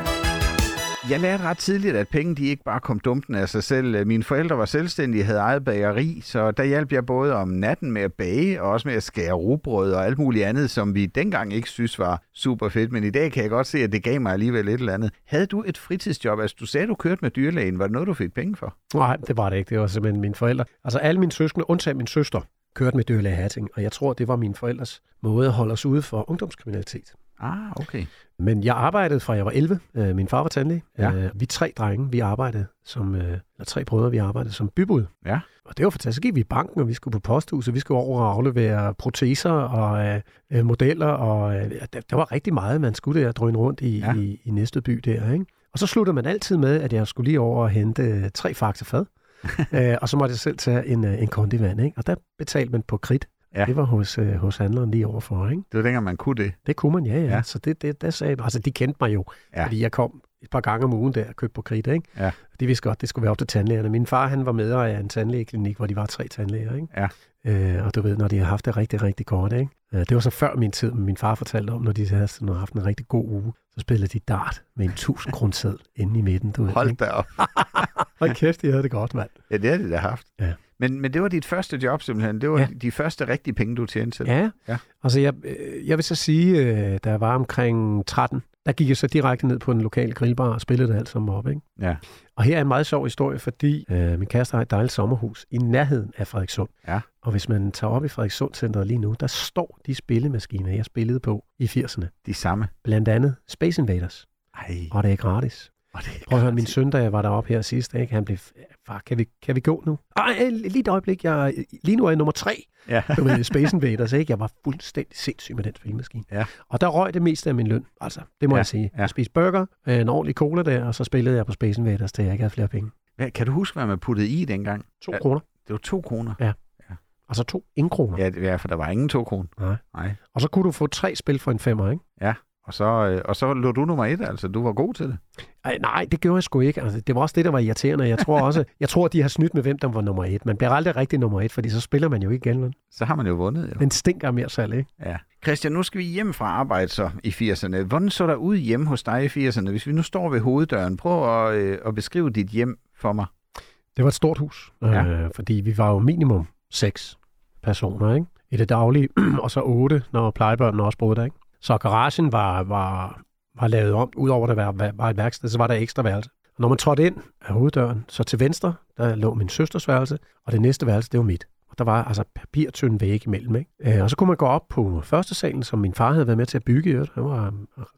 jeg lærte ret tidligt, at penge de ikke bare kom dumpen af sig selv. Mine forældre var selvstændige, havde eget bageri, så der hjalp jeg både om natten med at bage, og også med at skære rugbrød og alt muligt andet, som vi dengang ikke synes var super fedt. Men i dag kan jeg godt se, at det gav mig alligevel et eller andet. Havde du et fritidsjob? Altså, du sagde, du kørte med dyrlægen. Var det noget, du fik penge for? Nej, det var det ikke. Det var simpelthen mine forældre. Altså alle mine søskende, undtagen min søster, kørte med dyrlæge Hatting, og jeg tror, det var mine forældres måde at holde os ude for ungdomskriminalitet. Ah, okay. Men jeg arbejdede fra jeg var 11. Øh, Min far var tandlæge. Ja. Øh, Vi tre drenge, vi arbejdede som, øh, eller tre brødre, vi arbejdede som bybud. Ja. Og det var fantastisk. Så gik vi i banken, og vi skulle på posthuset, vi skulle over og aflevere proteser og øh, øh, modeller, og øh, der, der var rigtig meget, man skulle der drøne rundt i, Ja. i, i næste by der. Ikke? Og så sluttede man altid med, at jeg skulle lige over og hente øh, tre fakta fad, øh, og så måtte jeg selv tage en, øh, en kondi vand. Ikke? Og der betalte man på krit. Ja. Det var hos, øh, hos handleren lige overfor. Ikke? Det var dengang, man kunne det. Det kunne man, ja, ja. Ja. Så det, det, der sagde, altså de kendte mig jo, Ja. ja. fordi jeg kom et par gange om ugen der og købte på kridt, ikke? Ja. De vidste godt, det skulle være op til tandlægerne. Min far, han var med af en tandlægeklinik, hvor de var tre tandlæger, ikke? Ja. Øh, og du ved, når de har haft det rigtig, rigtig godt, ikke? Øh, det var så før min tid, men min far fortalte om, når de havde sådan, haft en rigtig god uge, så spillede de dart med en 1000 kroneseddel inde i midten, du ved. Hold ikke? da op. Hold kæft, de havde det godt, mand. Ja, det har de da haft. Ja. Men, men det var dit første job simpelthen. Det var ja. De første rigtige penge, du tjente selv. Ja. Ja. ja. Altså, jeg, øh, jeg vil så sige, øh, da jeg var omkring 13, der gik jeg så direkte ned på den lokale grillbar og spillede det alt sammen op, ikke? Ja. Og her er en meget sjov historie, fordi øh, min kæreste har et dejligt sommerhus i nærheden af Frederikssund. Ja. Og hvis man tager op i Frederikssund Centeret lige nu, der står de spillemaskiner, jeg spillede på i 80'erne. De samme. Blandt andet Space Invaders. Ej. Og det er gratis. Og det Prøv at høre, min gratis. søn, da jeg var deroppe her sidst, ikke? han blev, far, kan vi, kan vi gå nu? Ej, lige et øjeblik, jeg, lige nu er jeg nummer tre. Ja. Du ved, Space Invaders, ikke? Jeg var fuldstændig sindssyg med den spilmaskine. Ja. Og der røg det meste af min løn, altså. Det må Ja, jeg sige. ja. Jeg spiste burger, øh, en ordentlig cola der, og så spillede jeg på Space Invaders, til jeg ikke havde flere penge. Hvad, kan du huske, hvad man puttede i dengang? To Ja. ja. kroner. Det var to kroner. Altså to indkroner. Ja. Ja, det- ja, for der var ingen to kroner. Nej. Nej. Og så kunne du få tre spil for en femmer, ikke? Og så, øh, og så lå du nummer et, altså. Du var god til det. Ej, nej, det gjorde jeg sgu ikke. Altså, det var også det, der var irriterende. Jeg tror også, jeg tror, de har snydt med, hvem der var nummer et. Man bliver aldrig rigtig nummer et, fordi så spiller man jo ikke igen. Så har man jo vundet, jo. Den stinker mere salg, ikke? Ja. Christian, nu skal vi hjem fra arbejde så i 80'erne. Hvordan så der ud hjemme hos dig i 80'erne? Hvis vi nu står ved hoveddøren, prøv at, øh, at beskrive dit hjem for mig. Det var et stort hus, Ja. øh, fordi vi var jo minimum seks personer, ikke? I det daglige, og så otte, når plejebørnene også boede der, ikke? Så garagen var, var, var lavet om, udover at det var, var et værksted, så var der ekstra værelse. Og når man trådte ind af hoveddøren, så til venstre, der lå min søsters værelse, og det næste værelse, det var mit. Og der var altså papirtynde væg imellem, ikke? Øh, og så kunne man gå op på første salen, som min far havde været med til at bygge. Han var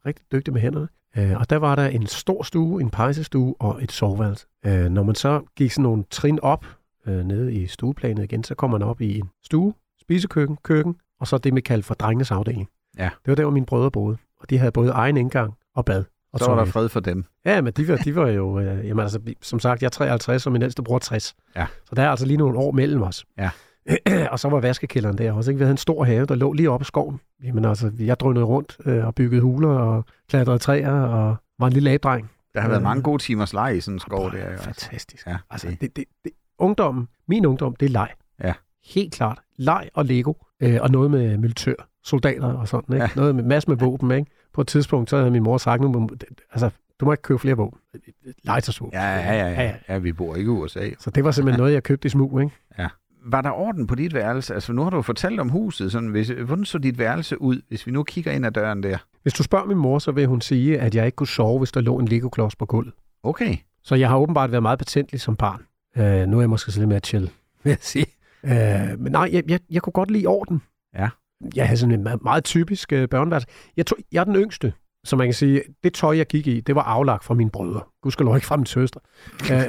rigtig dygtig med hænderne. Øh, og der var der en stor stue, en pejsestue og et soveværelse. Øh, når man så gik sådan nogle trin op nede i stueplanet igen, så kom man op i en stue, spisekøkken, køkken, og så det, man kaldte for drengenes afdeling. Ja. Det var der, hvor mine brødre boede. Og de havde både egen indgang og bad. Og Så var der fred for dem. Ja, men de var, de var jo, øh, jamen altså, som sagt, jeg er 53, og min ældste bror er 60. Ja. Så der er altså lige nogle år mellem os. Ja. og så var vaskekælderen der også. Ikke? Vi havde en stor have, der lå lige oppe i skoven. Jamen altså, jeg drønede rundt øh, og byggede huler og klatrede træer og var en lille abdreng. Der har været Øh. mange gode timers leg i sådan en skov der. Jo, altså. Fantastisk. Ja, Altså, det- det, det, ungdommen, min ungdom, det er leg. Ja. Helt klart. Leg og Lego, øh, og noget med militær, soldater og sådan, ikke? Ja. Noget med masser med våben, ikke? På et tidspunkt, så havde min mor sagt, nu, må- altså, du må ikke købe flere våben. Legetøjsvåben. Ja, ja, ja, ja, ja. vi bor ikke i USA. Så det var simpelthen noget, jeg købte i smug, ikke? Var der orden på dit værelse? Altså, nu har du fortalt om huset. Sådan, hvis, hvordan så dit værelse ud, hvis vi nu kigger ind ad døren der? Hvis du spørger min mor, så vil hun sige, at jeg ikke kunne sove, hvis der lå en Lego-klods på gulvet. Okay. Så jeg har åbenbart været meget patentlig som barn. Øh, nu er jeg måske lidt mere chill, vil jeg sige. Øh, men nej, jeg, jeg, jeg kunne godt lide orden. Ja. Jeg havde sådan en meget, typisk øh, børneværelse. Jeg, tog, jeg er den yngste, så man kan sige, det tøj, jeg gik i, det var aflagt fra mine brødre. Gud skal ikke fra min søster.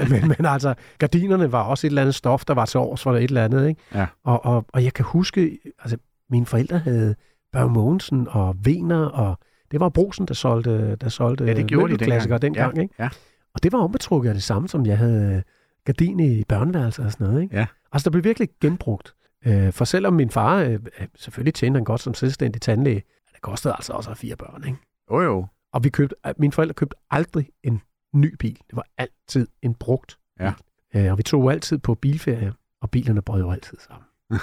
men, men altså, gardinerne var også et eller andet stof, der var til års for et eller andet. Ikke? Ja. Og, og, og jeg kan huske, altså, mine forældre havde Børge Mogensen og Vener, og det var Brosen, der solgte, der solgte Ja, det gjorde de dengang. dengang. Ikke? Ja. Og det var ombetrukket af det samme, som jeg havde gardin i børneværelset og sådan noget. Ikke? Ja. Altså, der blev virkelig genbrugt. Øh, for selvom min far, øh, øh, selvfølgelig tjente han godt som selvstændig tandlæge, det kostede altså også fire børn. Ikke? Jo, jo. Og vi købte, øh, mine forældre købte aldrig en ny bil. Det var altid en brugt Ja. Øh, og vi tog altid på bilferie, og bilerne brød jo altid sammen.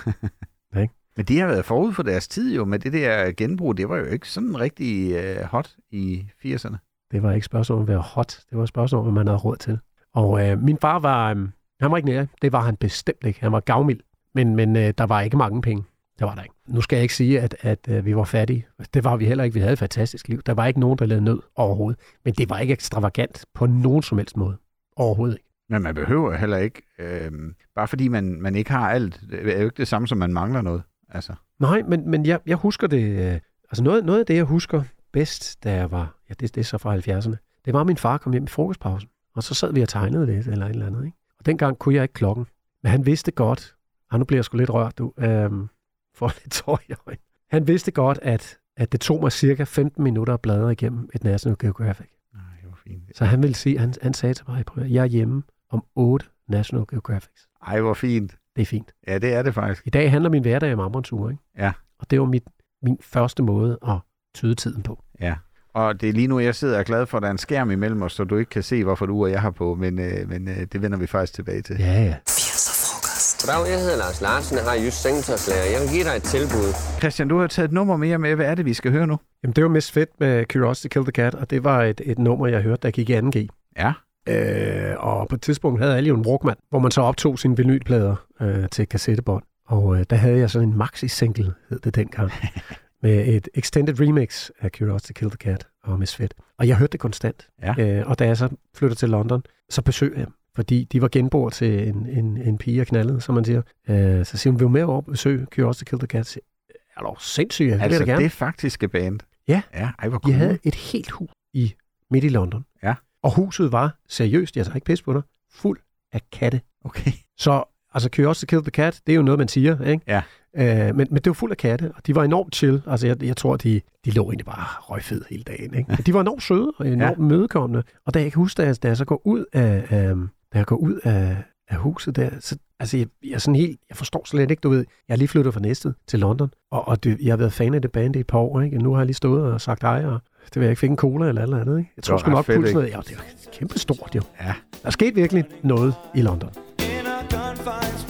Men de har været forud for deres tid jo, med det der genbrug. Det var jo ikke sådan rigtig uh, hot i 80'erne. Det var ikke et spørgsmål om at være hot. Det var et spørgsmål om, hvad man havde råd til. Og øh, min far var, øh, han var ikke nære. Det var han bestemt ikke. Han var gavmild. Men, men øh, der var ikke mange penge. Det var der ikke. Nu skal jeg ikke sige, at, at øh, vi var fattige. Det var vi heller ikke. Vi havde et fantastisk liv. Der var ikke nogen, der led nød overhovedet. Men det var ikke ekstravagant på nogen som helst måde. Overhovedet ikke. Men man behøver heller ikke, øh, bare fordi man, man ikke har alt, det er jo ikke det samme, som man mangler noget. Altså. Nej, men, men jeg, jeg husker det... Øh, altså noget, noget af det, jeg husker bedst, da jeg var... Ja, det, det er så fra 70'erne. Det var, at min far kom hjem i frokostpausen. Og så sad vi og tegnede lidt, eller et eller andet. Ikke? Og dengang kunne jeg ikke klokken. Men han vidste godt... Og nu bliver jeg sgu lidt rørt, du. Øhm, for lidt tår i øjnene. Han vidste godt, at, at det tog mig cirka 15 minutter at bladre igennem et National Geographic. Nej, det var fint. Så han ville sige, han, han sagde til mig, at, jeg er hjemme om 8 National Geographics. Ej, hvor fint. Det er fint. Ja, det er det faktisk. I dag handler min hverdag om Ambronsur, ikke? Ja. Og det var mit, min første måde at tyde tiden på. Ja. Og det er lige nu, jeg sidder og er glad for, at der er en skærm imellem os, så du ikke kan se, hvorfor du og jeg har på, men, øh, men øh, det vender vi faktisk tilbage til. Ja, ja. 80'er frokost. Goddag, jeg hedder Lars Larsen, jeg har just sengetøjslærer. Jeg vil give dig et tilbud. Christian, du har taget et nummer mere med. Hvad er det, vi skal høre nu? Jamen, det var Miss Fit med Curiosity Killed the Cat, og det var et, et nummer, jeg hørte, der gik i 2G. Ja. Øh, og på et tidspunkt havde alle jo en Walkman, hvor man så optog sine vinylplader øh, til kassettebånd. Og øh, der havde jeg sådan en maxi-single, hed det dengang, med et extended remix af Curiosity Killed the Cat og Miss Fit. Og jeg hørte det konstant. Ja. Øh, og da jeg så flyttede til London, så besøgte jeg. Fordi de var genboer til en, en, en pige, jeg knaldede, som man siger. Øh, så siger hun, vil du med over og besøge Curiosity Killed the Cat? Er du sindssyg? Jeg Altså, da gerne. det faktiske band. Ja. Ja, ej, hvor De cool. havde et helt hus i midt i London. Ja. Og huset var seriøst, jeg tager ikke pis på dig, fuld af katte. Okay. Så altså Curiosity Killed the Cat, det er jo noget, man siger, ikke? Ja. Øh, men, men det var fuld af katte, og de var enormt chill. Altså jeg, jeg tror, de, de lå egentlig bare røgfed hele dagen. Ikke? Men de var enormt søde og enormt ja. mødekommende. Og da jeg kan huske, da jeg, da jeg så går ud af, øh, da jeg går ud af, af huset der, så altså jeg, jeg er sådan helt, jeg forstår slet ikke, du ved, jeg er lige flyttet fra Næstved til London, og, og det, jeg har været fan af det band i et par år, ikke? Og nu har jeg lige stået og sagt hej, og det vil jeg ikke fik en cola eller eller andet, ikke? Jeg tror sgu nok fedt, pulsen, ja, det var kæmpe stort jo. Ja. Der skete virkelig noget i London. in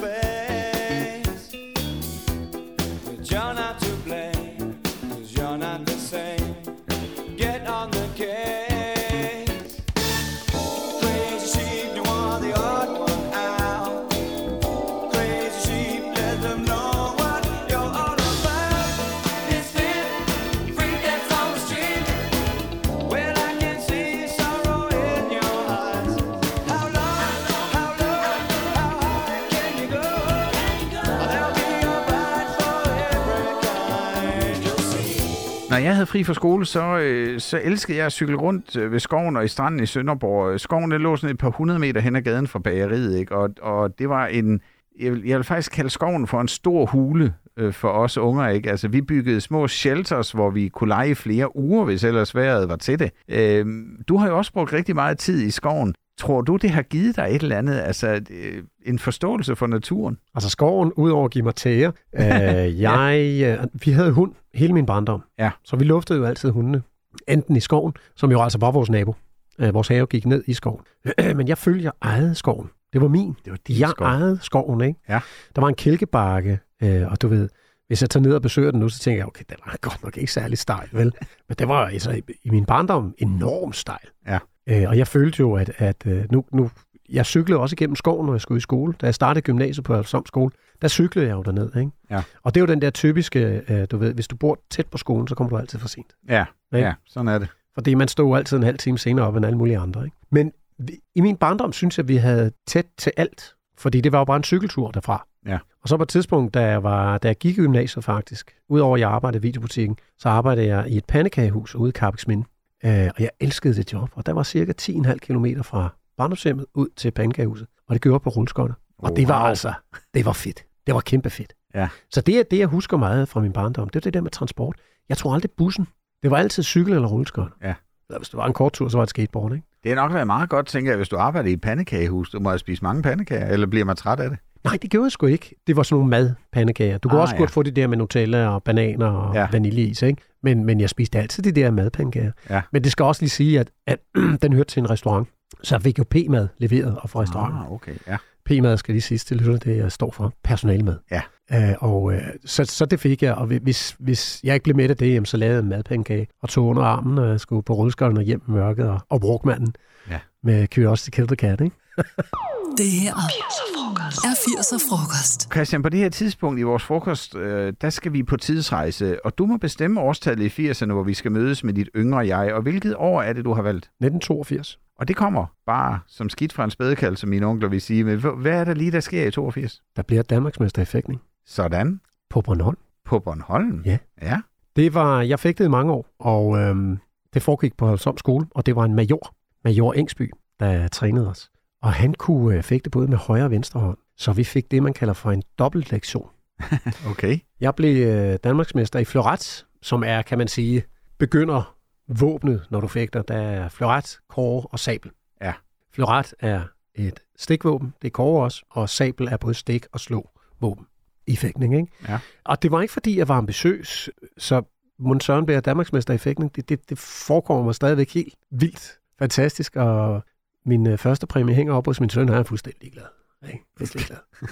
jeg havde fri fra skole, så, øh, så elskede jeg at cykle rundt øh, ved skoven og i stranden i Sønderborg. Øh, skoven den lå sådan et par hundrede meter hen ad gaden fra bageriet, ikke? Og, og det var en... Jeg vil, jeg vil faktisk kalde skoven for en stor hule øh, for os unger, ikke? Altså, vi byggede små shelters, hvor vi kunne lege i flere uger, hvis ellers vejret var til det. Øh, du har jo også brugt rigtig meget tid i skoven. Tror du, det har givet dig et eller andet, altså øh, en forståelse for naturen? Altså skoven, udover at give mig tæer, øh, jeg, øh, vi havde hund hele min barndom. Ja. Så vi luftede jo altid hundene. Enten i skoven, som jo altså var vores nabo. Øh, vores have gik ned i skoven. Men jeg følte, jeg ejede skoven. Det var min. Det var din Jeg skov. ejede skoven, ikke? Ja. Der var en kælkebakke, øh, og du ved, hvis jeg tager ned og besøger den nu, så tænker jeg, okay, den var godt nok ikke særlig stejl, vel? Men det var altså i, i min barndom enormt stejl. Ja. Øh, og jeg følte jo, at, at øh, nu, nu, jeg cyklede også igennem skoven, når jeg skulle i skole. Da jeg startede gymnasiet på Alfsom skole, der cyklede jeg jo derned, ikke? Ja. Og det er jo den der typiske, øh, du ved, hvis du bor tæt på skolen, så kommer du altid for sent. Ja, Ikke? ja sådan er det. Fordi man stod jo altid en halv time senere op end alle mulige andre. Ikke? Men vi, i min barndom synes jeg, at vi havde tæt til alt. Fordi det var jo bare en cykeltur derfra. Ja. Og så på et tidspunkt, da jeg, var, da jeg gik i gymnasiet faktisk, udover at jeg arbejdede i videobutikken, så arbejdede jeg i et pandekagehus ude i Carbeksminde. Øh, og jeg elskede det job. Og der var cirka 10,5 km fra barndomshjemmet ud til pandekagehuset. Og det gjorde på rulleskøjter. Og det var Wow. altså, det var fedt. Det var kæmpe fedt. Ja. Så det er det, jeg husker meget fra min barndom. Det er det der med transport. Jeg tror aldrig bussen. Det var altid cykel eller rulleskøjter. Ja. Eller hvis det var en kort tur, så var det skateboard, ikke? Det har nok været meget godt, tænker jeg, hvis du arbejder i et pandekagehus. Du må have spist mange pandekager, eller bliver man træt af det? Nej, det gjorde jeg sgu ikke. Det var sådan nogle madpandekager. Du kunne Ah, også ja. godt få det der med Nutella og bananer og ja. vaniljeis, ikke? Men, men jeg spiste altid de der madpandekager. Ja. Men det skal også lige sige, at, at den hørte til en restaurant. Så jeg fik jo P-mad leveret og fra restauranten. Ah, okay, ja. PMAD skal lige sidst til lytter, det jeg står for personale med. Ja. Øh, og øh, så, så det fik jeg, og hvis, hvis jeg ikke blev med af det, jamen, så lavede jeg en madpandekage og tog under armen, når jeg skulle på rulleskøjten og hjem med mørket og, og Walkmanen Ja. med Curiosity Kill the Cat, ikke? Det her er 80'er frokost. Christian, på det her tidspunkt i vores frokost, øh, der skal vi på tidsrejse, og du må bestemme årstallet i 80'erne, hvor vi skal mødes med dit yngre jeg. Og hvilket år er det, du har valgt? 1982. Og det kommer bare som skidt fra en spædekald, som mine onkler vil sige. Men hvad er der lige, der sker i 82? Der bliver Danmarksmester i fægtning Sådan. på Bornholm. På Bornholm? Ja. Ja. Det var, jeg fik det i mange år, og øhm, det foregik på Halsholm skole, og det var en major, major Engsby, der trænede os. Og han kunne øh, fægte både med højre og venstre hånd, så vi fik det, man kalder for en dobbelt lektion. Okay. Jeg blev øh, Danmarksmester i fleuret, som er, kan man sige, begynder våbnet, når du fægter. Der er fleuret, kåre og sabel. Ja. Fleuret er et stikvåben, det er kåre også, og sabel er både stik og slå våben i fægtning. Ikke? Ja. Og det var ikke, fordi jeg var ambitiøs, så Mons Søren bliver Danmarksmester i fægtning. Det, det, det forekommer mig stadigvæk helt vildt fantastisk, og min øh, første præmie hænger op hos min søn, og han er fuldstændig glad. Ikke? Fuldstændig glad.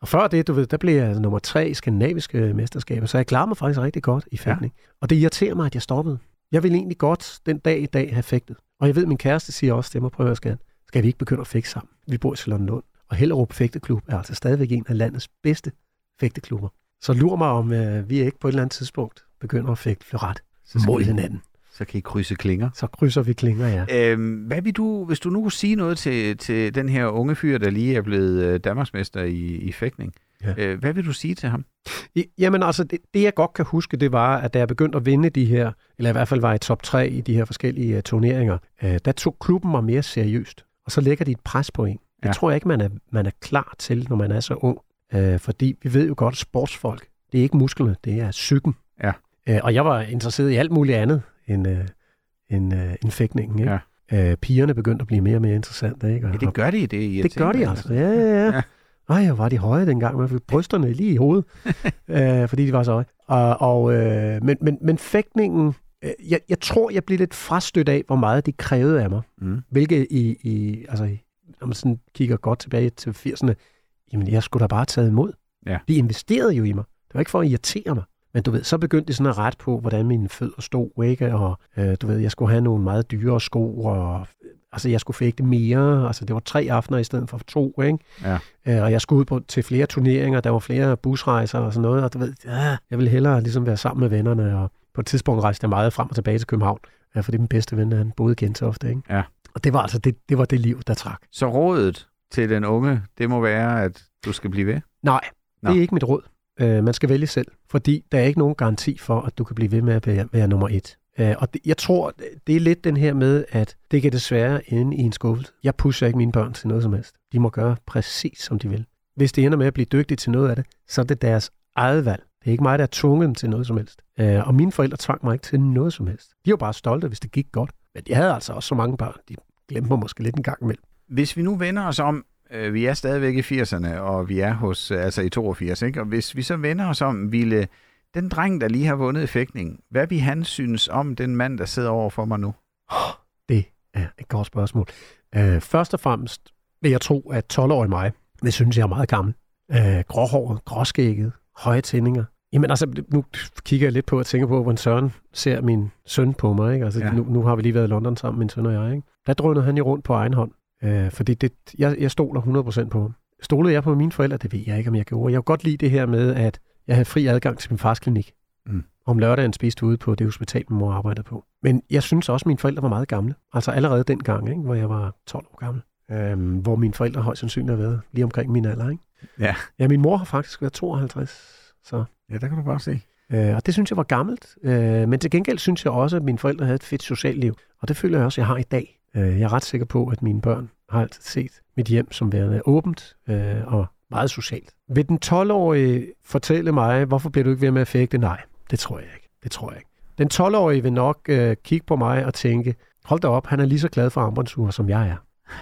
Og før det, du ved, der blev jeg nummer tre i skandinaviske mesterskaber, så jeg klarede mig faktisk rigtig godt i fægtning. Ja. Og det irriterer mig, at jeg stoppede. Jeg vil egentlig godt den dag i dag have fægtet. Og jeg ved, min kæreste siger også, det må prøve at skal. Skal vi ikke begynde at fægte sammen? Vi bor i Charlottenlund. Og Hellerup Fægteklub er altså stadigvæk en af landets bedste fægteklubber. Så lur mig, om øh, vi ikke på et eller andet tidspunkt begynder at fægte fleuret mod hinanden. Så kan I krydse klinger. Så krydser vi klinger, ja. Øhm, hvad vil du, hvis du nu kunne sige noget til, til den her unge fyr, der lige er blevet øh, Danmarksmester i, i fægtning, Ja. øh, hvad vil du sige til ham? I- Jamen altså, det, det jeg godt kan huske, det var, at da jeg begyndte at vinde de her, eller i hvert fald var i top 3 i de her forskellige uh, turneringer, uh, der tog klubben mig mere seriøst. Og så lægger de et pres på en. Det Ja. tror jeg ikke, man er, man er klar til, når man er så ung. Uh, fordi vi ved jo godt, at sportsfolk, det er ikke musklerne, det er psyken. Ja. Uh, og jeg var interesseret i alt muligt andet end, uh, end, uh, end fægtningen. Ikke? Ja. Uh, pigerne begyndte at blive mere og mere interessante. Ikke? Og, Ja, det gør de, det det gør de altså. Ja, ja, ja. Ja. Ej, var de høje dengang. Man fik brysterne lige i hovedet, øh, fordi de var så høje. Og, og, øh, men, men, men fægtningen, øh, jeg, jeg tror, jeg blev lidt frastødt af, hvor meget de krævede af mig. Mm. Hvilket i, i altså, når man sådan kigger godt tilbage til 80'erne, jamen jeg skulle da bare taget imod. Ja. De investerede jo i mig. Det var ikke for at irritere mig. Men du ved, så begyndte de sådan at rette på, hvordan mine fødder stod, ikke? Og øh, du ved, jeg skulle have nogle meget dyre sko, og altså jeg skulle fægte mere. Altså det var tre aftener i stedet for to, ikke? Ja. Øh, og jeg skulle ud på, til flere turneringer, der var flere busrejser og sådan noget, og du ved, ja, jeg ville hellere ligesom være sammen med vennerne, og på et tidspunkt rejste jeg meget frem og tilbage til København, ja, fordi min bedste ven, han boede i Gentofte, ikke? Ja. Og det var altså det, det, var det liv, der trak. Så rådet til den unge, det må være, at du skal blive ved? Nej, Nå. det er ikke mit råd. Øh, man skal vælge selv, fordi der er ikke nogen garanti for, at du kan blive ved med at være, være nummer et. Øh, og det, jeg tror, det er lidt den her med, at det kan desværre ende i en skuffelse. Jeg pusher ikke mine børn til noget som helst. De må gøre præcis, som de vil. Hvis de ender med at blive dygtige til noget af det, så er det deres eget valg. Det er ikke mig, der har tvunget dem til noget som helst. Øh, og mine forældre tvang mig ikke til noget som helst. De var bare stolte, hvis det gik godt. Men de havde altså også så mange børn. De glemte mig måske lidt en gang imellem. Hvis vi nu vender os om, øh, vi er stadigvæk i 80'erne, og vi er hos, altså i 82, ikke? og hvis vi så vender os om, ville den dreng, der lige har vundet i fægtning, hvad vil han synes om den mand, der sidder over for mig nu? Det er et godt spørgsmål. Øh, først og fremmest vil jeg tro, at 12-årig mig vil synes, jeg er meget gammel. Øh, gråhåret, gråskægget, høje tændinger. Jamen altså, nu kigger jeg lidt på og tænker på, hvordan Søren ser min søn på mig. Ikke? Altså, ja. nu, nu har vi lige været i London sammen, min søn og jeg. Ikke? Der drønede han jo rundt på egen hånd. Øh, fordi det, jeg, jeg stoler 100% på ham. Stolede jeg på mine forældre? Det ved jeg ikke, om jeg gjorde. Jeg kan godt lide det her med, at jeg havde fri adgang til min fars klinik. Mm. Om lørdagen spiste ude på det hospital, min mor arbejdede på. Men jeg synes også, at mine forældre var meget gamle. Altså allerede dengang, ikke? hvor jeg var 12 år gammel. Øhm, hvor mine forældre højst sandsynligt har været lige omkring min alder. Ikke? Ja. ja, min mor har faktisk været 52. Så, Ja, der kan du bare se. øh, og det synes jeg var gammelt. Øh, men til gengæld synes jeg også, at mine forældre havde et fedt socialt liv. Og det føler jeg også, at jeg har i dag. Øh, jeg er ret sikker på, at mine børn har altid set mit hjem som værende åbent øh, og meget socialt. Vil den 12-årige fortælle mig, hvorfor bliver du ikke ved med at fægte? Nej, det tror jeg ikke. Det tror jeg ikke. Den 12-årige vil nok øh, kigge på mig og tænke, hold da op, han er lige så glad for armbåndsure, som jeg er.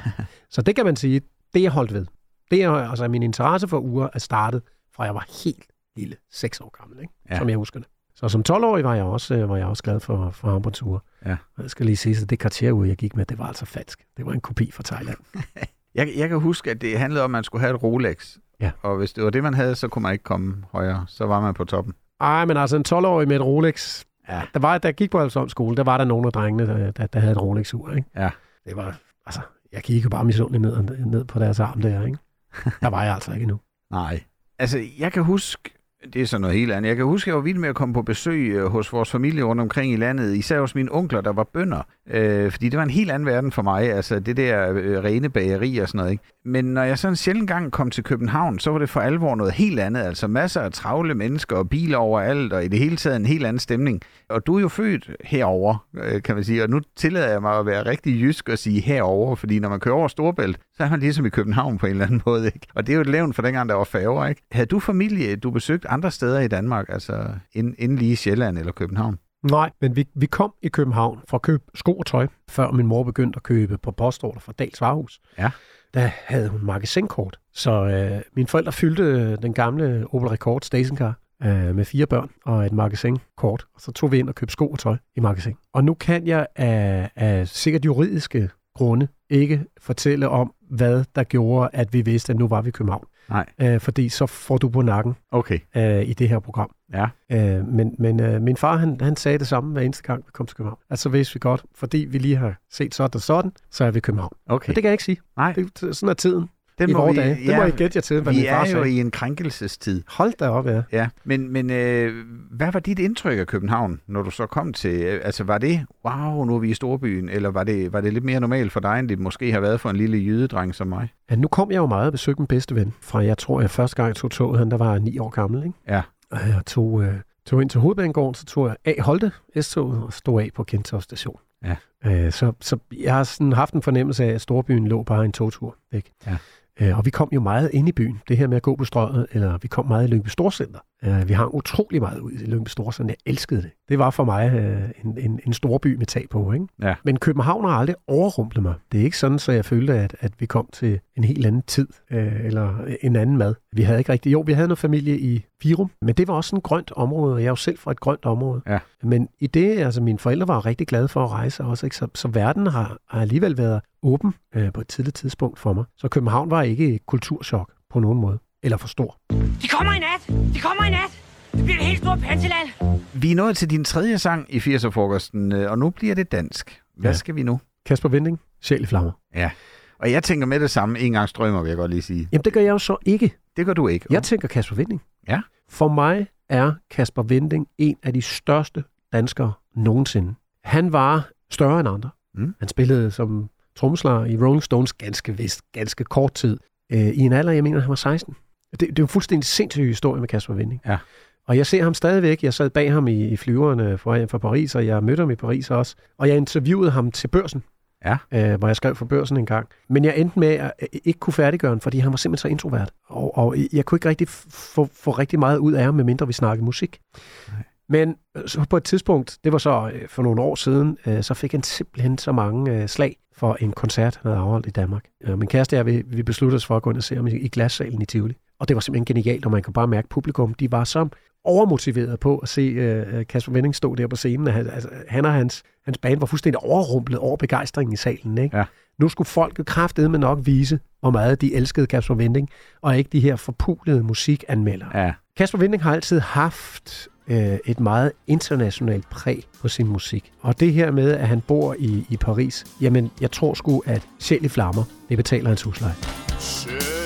så det kan man sige, det er jeg holdt ved. Det er altså min interesse for ure er startet, fra jeg var helt lille, 6 år gammel, ikke? Ja. som jeg husker det. Så som 12-årig var jeg også, øh, var jeg også glad for, for armbåndsure. Ja. Jeg skal lige sige, at det kartierur, jeg gik med, det var altså falsk. Det var en kopi fra Thailand. Jeg, jeg kan huske, at det handlede om, at man skulle have et Rolex. Ja. Og hvis det var det, man havde, så kunne man ikke komme højere. Så var man på toppen. Ej, men altså en 12-årig med et Rolex. Ja. Der var, jeg gik på Alstom skole, der var der nogle af drengene, der, der, der havde et Rolex-ur, ikke? Ja. Det var, altså, jeg kiggede bare misundeligt ned, ned på deres arm der, ikke? Der var jeg altså ikke endnu. Nej. Altså, jeg kan huske, det er så noget helt andet. Jeg kan huske, at jeg var vild med at komme på besøg øh, hos vores familie rundt omkring i landet, især hos mine onkler, der var bønder. Øh, fordi det var en helt anden verden for mig, altså det der øh, rene bageri og sådan noget. Ikke? Men når jeg sådan sjældent gang kom til København, så var det for alvor noget helt andet. Altså masser af travle mennesker og biler overalt, og i det hele taget en helt anden stemning. Og du er jo født herover, øh, kan man sige, og nu tillader jeg mig at være rigtig jysk og sige herover, fordi når man kører over Storbælt, så er man ligesom i København på en eller anden måde. Ikke? Og det er jo et levn for dengang, der var færger. Ikke? Havde du familie, du besøgt andre steder i Danmark, altså inden, inden lige Sjælland eller København? Nej, men vi, vi kom i København for at købe sko og tøj, før min mor begyndte at købe på postorder fra Dals Varehus. Ja. Der havde hun magasinkort. Så øh, mine forældre fyldte øh, den gamle Opel Rekord stationcar øh, med fire børn og et magasinkort. Og så tog vi ind og købte sko og tøj i magasin. Og nu kan jeg af, af sikkert juridiske grunde ikke fortælle om, hvad der gjorde, at vi vidste, at nu var vi i København. Nej. Øh, fordi så får du på nakken Okay. øh, i det her program. Ja. Øh, men men øh, min far, han, han sagde det samme hver eneste gang, vi kom til København. At så vidste vi godt, fordi vi lige har set sådan og sådan, så er vi i København. Okay. Men det kan jeg ikke sige. Nej, Det, sådan er tiden den i vores dage. Det må I gætte jer til, hvad vi er jo i en krænkelsestid. Hold da op, ja. Ja, men, men øh, hvad var dit indtryk af København, når du så kom til? øh, Altså var det, wow, nu er vi i storbyen, eller var det, var det lidt mere normalt for dig, end det måske har været for en lille jydedreng som mig? ja. Nu kom jeg jo meget og besøgte min bedste ven. Fra jeg tror, jeg første gang tog toget, han der var ni år gammel. Ikke? Ja. Og jeg tog, øh, tog ind til hovedbanegården, så tog jeg af Holte S-toget og stod af på Kentorv station. Ja. Øh, så, så jeg har sådan haft en fornemmelse af, at storbyen lå bare en togtur væk. Ja. Øh, og vi kom jo meget ind i byen. Det her med at gå på strøget, eller vi kom meget i Lyngby Storcenter. Øh, vi hang utrolig meget ud i Lyngby Storcenter. Jeg elskede det. Det var for mig øh, en, en, en stor by med tag på. Ikke? Ja. Men København har aldrig overrumplet mig. Det er ikke sådan, så jeg følte, at, at vi kom til en helt anden tid, øh, eller en anden mad. Vi havde ikke rigtig... Jo, vi havde noget familie i Virum, men det var også et grønt område, og jeg er jo selv fra et grønt område. Ja. Men i det, altså mine forældre var rigtig glade for at rejse også, ikke? Så, så verden har, har alligevel været åben øh, på et tidligt tidspunkt for mig. Så København var ikke et kulturschok på nogen måde, eller for stor. De kommer i nat! De kommer i nat! Det bliver et helt stort panseland! Vi er nået til din tredje sang i 80'er-frokosten, øh, og nu bliver det dansk. Hvad Ja. skal vi nu? Kasper Vinding, Sjæl i flammer. Ja. Og jeg tænker med det samme en gang strømmer, vil jeg godt lige sige. Jamen det gør jeg jo så ikke. Det gør du ikke. Jeg tænker Kasper Vinding. Ja. For mig er Kasper Vinding en af de største danskere nogensinde. Han var større end andre. Mm. Han spillede som trommeslager i Rolling Stones ganske vist, ganske kort tid. Øh, I en alder, jeg mener, han var 16. Det, det er jo en fuldstændig sindssyg historie med Kasper Vinding. Ja. Og jeg ser ham stadigvæk. Jeg sad bag ham i, i flyverne fra, fra Paris, og jeg mødte ham i Paris også. Og jeg interviewede ham til børsen, Ja. øh, hvor jeg skrev for børsen en gang. Men jeg endte med at øh, ikke kunne færdiggøre ham, fordi han var simpelthen så introvert. Og, og jeg kunne ikke rigtig få, få rigtig meget ud af ham, medmindre vi snakkede musik. Nej. Men øh, så på et tidspunkt, det var så øh, for nogle år siden, så fik han simpelthen så mange slag for en koncert, han havde afholdt i Danmark. Min kæreste og jeg, vi, besluttede os for at gå ind og se ham i, i glassalen i Tivoli. Og det var simpelthen genialt, og man kan bare mærke, at publikum, de var så overmotiveret på at se øh, Kasper Vending stå der på scenen. Han, altså, han og hans, hans band var fuldstændig overrumplet over begejstringen i salen. Ikke? Ja. Nu skulle folket kraftedeme nok vise, hvor meget de elskede Kasper Vending, og ikke de her forpulede musikanmeldere. Ja. Kasper Vinding har altid haft øh, et meget internationalt præg på sin musik. Og det her med, at han bor i, i Paris, jamen, jeg tror sgu, at sjæl i flammer, det betaler hans husleje. Selv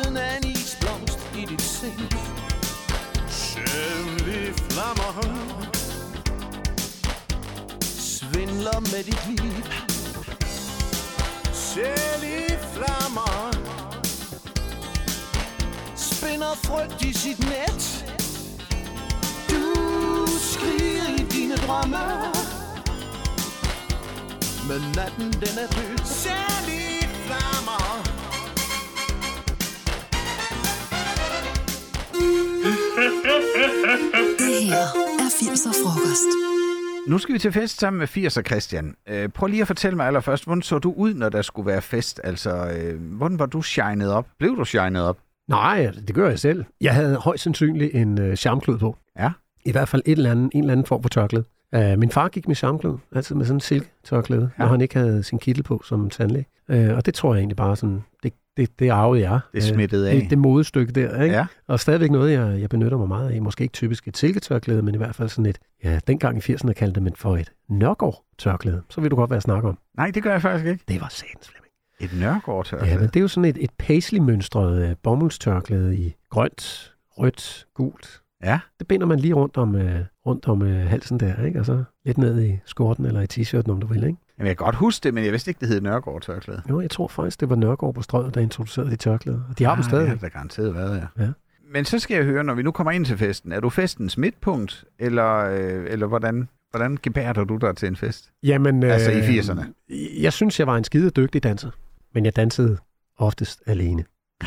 lugten af en isblomst i dit sind. Selv flammer. Svindler med dit liv. Selv i flammer. Spinder frygt i sit net. Du skriger i dine drømme. Men natten den er død. Selv i her er 80'er frokost. Nu skal vi til fest sammen med 80'er Christian. Øh, prøv lige at fortælle mig allerførst, hvordan så du ud, når der skulle være fest? Altså, øh, hvordan var du shined op? Blev du shined op? Nej, det gør jeg selv. Jeg havde højst sandsynligt en øh, charmklud på. Ja. I hvert fald et eller andet, en eller anden form for tørklæde. Uh, min far gik med charmklæde, altid med sådan en silketørklæde, ja. Når han ikke havde sin kittel på som tandlæge. Uh, og det tror jeg egentlig bare sådan, det, det, det arvede jeg. Det smittede af. Det, det modestykke der, ikke? Ja. Og stadigvæk noget, jeg, jeg benytter mig meget af. Måske ikke typisk et silketørklæde, men i hvert fald sådan et, ja, dengang i 80'erne kaldte man for et Nørgaard-tørklæde. Så vil du godt være snakke om. Nej, det gør jeg faktisk ikke. Det var satans Flemming. Et nørgaard Ja, men det er jo sådan et, et paisley-mønstret uh, bomuldstørklæde i grønt, rødt, gult. Ja. Det binder man lige rundt om, uh, rundt om uh, halsen der, ikke? Og så lidt ned i skjorten eller i t-shirten, om du vil, ikke? Jamen, jeg kan godt huske det, men jeg vidste ikke, det hed Nørgaard tørklæde. Jo, jeg tror faktisk, det var Nørgaard på strøget, der introducerede de tørklæder. Og de har dem Ah, stadig. Det har der garanteret været, ja. Ja. Men så skal jeg høre, når vi nu kommer ind til festen, er du festens midtpunkt, eller, øh, eller hvordan, hvordan gebærder du dig til en fest? Jamen, Altså i øh, 80'erne? Jeg synes, jeg var en skide dygtig danser, men jeg dansede oftest alene.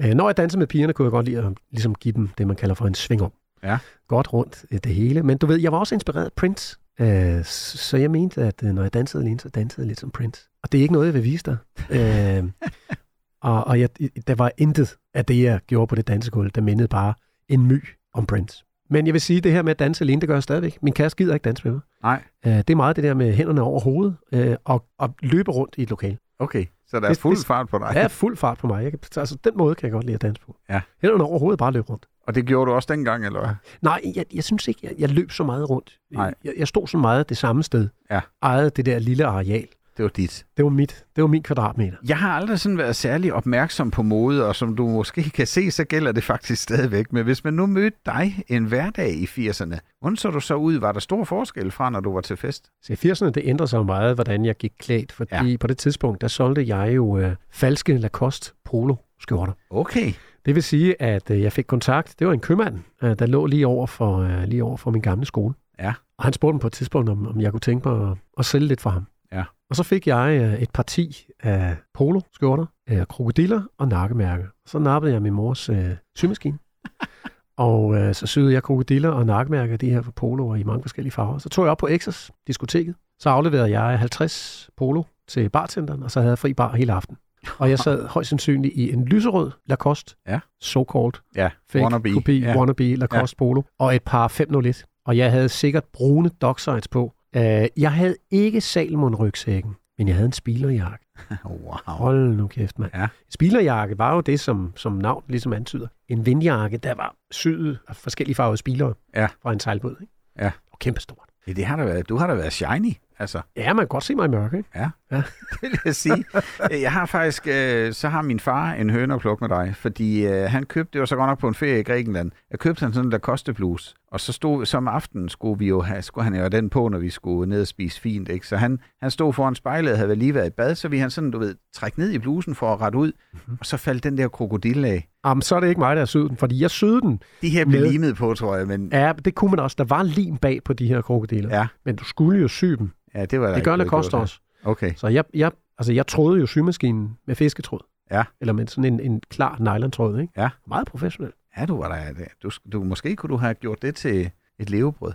øh, når jeg dansede med pigerne, kunne jeg godt lide at ligesom give dem det, man kalder for en sving om. Ja. Godt rundt øh, det hele. Men du ved, jeg var også inspireret af Prince. Øh, så jeg mente, at øh, når jeg dansede alene, så dansede jeg lidt som Prince. Og det er ikke noget, jeg vil vise dig. øh, og og jeg, der var intet af det, jeg gjorde på det dansegulv, der mindede bare en my om Prince. Men jeg vil sige, at det her med at danse alene, det gør jeg stadigvæk. Min kæreste gider ikke danse med mig. Nej. Øh, det er meget det der med hænderne over hovedet øh, og, og løbe rundt i et lokal. Okay, så der er Det- fuld det- fart på dig. Er fuld fart på mig. Jeg kan, altså, den måde kan jeg godt lide at danse på. Ja. Hænderne over hovedet bare løbe rundt. Og det gjorde du også dengang, eller hvad? Nej, jeg, jeg synes ikke, jeg, jeg løb så meget rundt. Nej. Jeg, jeg stod så meget det samme sted. Ja. Ejede det der lille areal. Det var dit. Det var mit, det var min kvadratmeter. Jeg har aldrig sådan været særlig opmærksom på mode, og som du måske kan se, så gælder det faktisk stadigvæk. Men hvis man nu mødte dig en hverdag i 80'erne, hvordan så du så ud? Var der stor forskel fra, når du var til fest? Så i 80'erne, det ændrede sig meget, hvordan jeg gik klædt. Fordi ja. på det tidspunkt, der solgte jeg jo øh, falske Lacoste polo skjorter. Okay. Det vil sige, at øh, jeg fik kontakt. Det var en købmand, øh, der lå lige over for, øh, lige over for min gamle skole. Ja. Og han spurgte mig på et tidspunkt, om, om jeg kunne tænke mig at, at sælge lidt for ham. Ja. Og så fik jeg øh, et parti af polo-skjorter, øh, krokodiller og nakkemærker. Så nappede jeg min mors øh, symaskine. og øh, så syede jeg krokodiller og nakkemærker, de her poloer i mange forskellige farver. Så tog jeg op på Exos, diskoteket. Så afleverede jeg 50 polo til bartenderen, og så havde jeg fri bar hele aften. Og jeg sad højst sandsynligt i en lyserød Lacoste, Ja. so-called Ja, fake wannabe. kopi, ja. wannabe Lacoste ja. polo, og et par 501. Og jeg havde sikkert brune docksides på. Uh, jeg havde ikke Salmon-rygsækken, men jeg havde en spilerjakke. Wow. Hold nu kæft, mand. Ja. Spilerjakke var jo det, som, som navn ligesom antyder. En vindjakke, der var syet af forskellige farvede spilere Ja. fra en sejlbåd. Ikke? Ja. Og kæmpestort. Ja, det har da været, du har da været shiny, altså. Ja, man kan godt se mig i mørke. Ikke? Det vil jeg sige. Jeg har faktisk, øh, så har min far en høne at plukke med dig, fordi øh, han købte, det var så godt nok på en ferie i Grækenland, jeg købte han sådan en Lacoste bluse, og så stod, som aften skulle vi jo have, skulle han jo den på, når vi skulle ned og spise fint, ikke? Så han, han stod foran spejlet havde lige været i bad, så vi han sådan, du ved, trække ned i blusen for at rette ud, mm-hmm. og så faldt den der krokodille af. Jamen, så er det ikke mig, der syet den, fordi jeg syede den. De her blev Med- limet på, tror jeg, men Ja, det kunne man også. Der var lim bag på de her krokodiller. ja, Men du skulle jo sy dem. Ja det var der Det gør Lacoste gjort her. også. Okay, Så jeg, jeg, altså jeg trådede jo symaskinen med fisketråd. Ja. Eller med sådan en, en klar nylontråd, ikke? Ja. Meget professionel. ja, du var der. Du, du, måske kunne du have gjort det til et levebrød.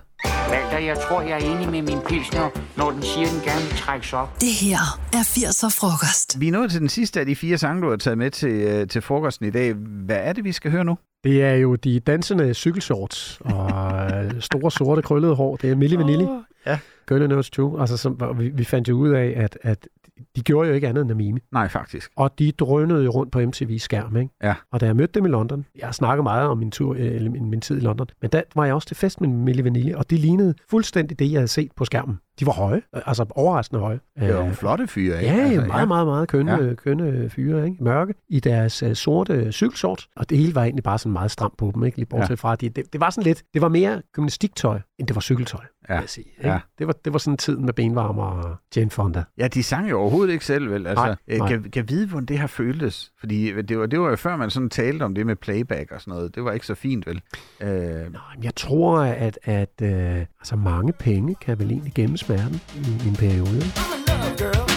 Walter, jeg tror, jeg er enig med min pilsner, når den siger, den gerne vil trækkes op. Det her er 80'er frokost. Vi er nået til den sidste af de fire sange, du har taget med til, øh, til frokosten i dag. Hvad er det, vi skal høre nu? Det er jo de dansende cykelshorts og øh, store sorte krøllede hår. Det er Milli Vanilli. Åh, ja. Girl Knows Too. Altså, som, vi, vi fandt jo ud af, at, at de gjorde jo ikke andet end at mime. Nej, faktisk. Og de drønede jo rundt på MTV's skærm, ikke? Ja. Og da jeg mødte dem i London, jeg har snakket meget om min, tur, øh, eller min, min tid i London, men der var jeg også til fest med Milli Vanilli, og de lignede fuldstændig det, jeg havde set på skærmen. De var høje, øh, altså overraskende høje. Det var Øh, nogle flotte fyre, ikke? Ja, Altså, meget, meget, meget kønne, Ja. ja. kønne fyre, ikke? Mørke i deres uh, sorte cykelshorts, og det hele var egentlig bare sådan meget stramt på dem, ikke? Lige bortset Ja. ja. fra, de, det, det, var sådan lidt, det var mere gymnastiktøj, end det var cykeltøj, Ja. vil jeg sige. Ikke? Ja. Det, var, det var sådan tiden med benvarmer og Jane Fonda. Ja, de sang jo overhovedet ikke selv, vel? Altså, Nej, øh, nej. kan, kan vide, hvordan det har føltes. Fordi det var, det var jo før, man sådan talte om det med playback og sådan noget. Det var ikke så fint, vel? Øh, Nå, men jeg tror, at, at øh, altså mange penge kan vel egentlig gemme smerten i, i en periode. ikke?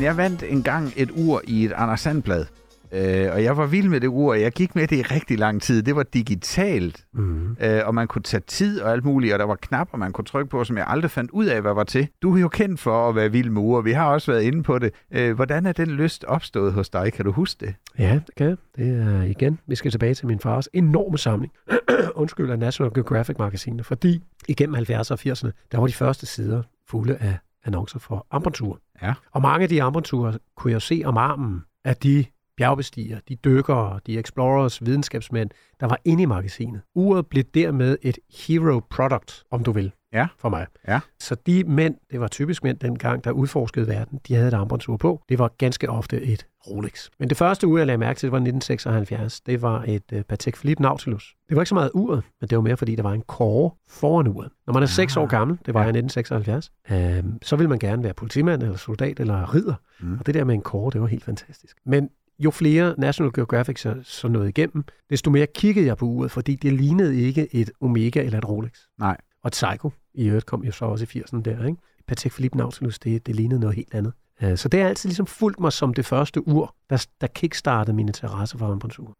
Christian, jeg vandt engang et ur i et Anders Sandblad. Øh, og jeg var vild med det ur, og jeg gik med det i rigtig lang tid. Det var digitalt, Mm. øh, og man kunne tage tid og alt muligt, og der var knapper, man kunne trykke på, som jeg aldrig fandt ud af, hvad var til. Du er jo kendt for at være vild med ur, vi har også været inde på det. Øh, hvordan er den lyst opstået hos dig? Kan du huske det? Ja, det kan jeg. Det er igen, vi skal tilbage til min fars enorme samling. Undskyld, af National Geographic-magasiner, fordi igennem 70'erne og 80'erne, der var de første sider fulde af annoncer for armbåndsure. Ja. Og mange af de armbåndsure kunne jeg se om armen af de bjergbestiger, de dykkere, de explorers, videnskabsmænd, der var inde i magasinet. Uret blev dermed et hero product, om du vil, Ja. for mig. Ja. Så de mænd, det var typisk mænd dengang, der udforskede verden, de havde et armbåndsur på. Det var ganske ofte et Rolex. Men det første ur, jeg lagde mærke til, det var 1976. Det var et uh, Patek Philippe Nautilus. Det var ikke så meget uret, men det var mere, fordi der var en kåre foran uret. Når man er 6 år gammel, det var Ja. i 1976, øh, så vil man gerne være politimand, eller soldat, eller ridder. Mm. Og det der med en kåre, det var helt fantastisk. Men jo flere National Geographic så, så nåede igennem, desto mere kiggede jeg på uret, fordi det lignede ikke et Omega eller et Rolex. Nej. Og et Seiko i øvrigt kom jo så også i 80'erne der, ikke? Patek Philippe Nautilus, det, det lignede noget helt andet. Øh, så det har altid ligesom fulgt mig som det første ur, der, der kickstartede min interesse for armbåndsur.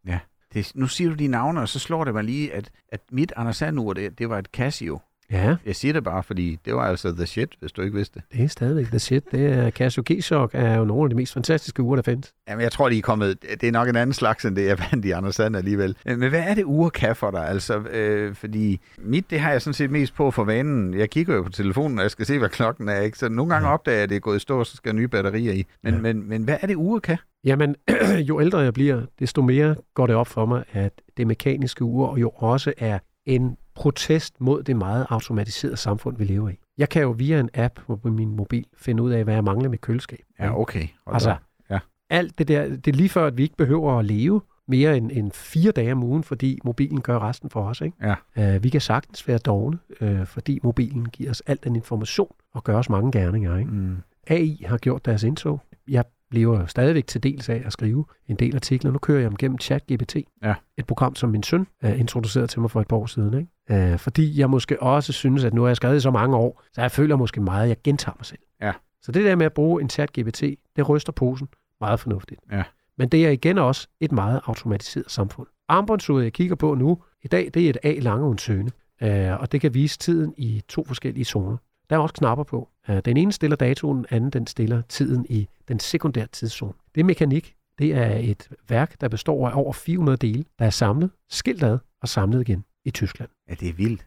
det. Nu siger du de navne, og så slår det mig lige, at, at mit Anders Sand-ur, det, det var et Casio. Ja, Jeg siger det bare, fordi det var altså the shit, hvis du ikke vidste det. det er stadigvæk the shit. Det er Casio G-Shock er jo nogle af de mest fantastiske ure, der findes. Jamen, jeg tror, de er kommet... Det er nok en anden slags, end det, jeg vandt i Anders Sand alligevel. Men hvad er det, ure kan for dig? Altså, øh, fordi mit, det har jeg sådan set mest på for vanen. Jeg kigger jo på telefonen, og jeg skal se, hvad klokken er. Ikke? Så nogle gange Ja. opdager jeg, at det er gået i stå, så skal nye batterier i. Men, Ja. men, men hvad er det, ure kan? Jamen, jo ældre jeg bliver, desto mere går det op for mig, at det mekaniske ur jo også er en protest mod det meget automatiserede samfund, vi lever i. Jeg kan jo via en app på min mobil finde ud af, hvad jeg mangler med køleskab. Ja, okay. Hold Altså. Ja. alt det der, det er lige før, at vi ikke behøver at leve mere end, end fire dage om ugen, fordi mobilen gør resten for os. Ikke? Ja. Uh, vi kan sagtens være dogne, uh, fordi mobilen giver os al den information og gør os mange gerninger. Ikke? Mm. AI har gjort deres indtog. Jeg lever stadigvæk til dels af at skrive en del artikler. Nu kører jeg dem gennem ChatGPT. Ja. Et program, som min søn uh, introducerede til mig for et par år siden. Ikke? Uh, fordi jeg måske også synes, at nu har jeg skrevet i så mange år, så jeg føler måske meget, at jeg gentager mig selv. Ja. Så det der med at bruge en ChatGPT, det ryster posen meget fornuftigt. Ja. Men det er igen også et meget automatiseret samfund. Armbåndsuret, jeg kigger på nu, i dag, det er et A lange søne, uh, og det kan vise tiden i to forskellige zoner. Der er også knapper på. Øh, den ene stiller datoen, den anden den stiller tiden i den sekundære tidszone. Det er mekanik. Det er et værk, der består af over 400 dele, der er samlet, skilt ad og samlet igen i Tyskland. Ja, det er vildt.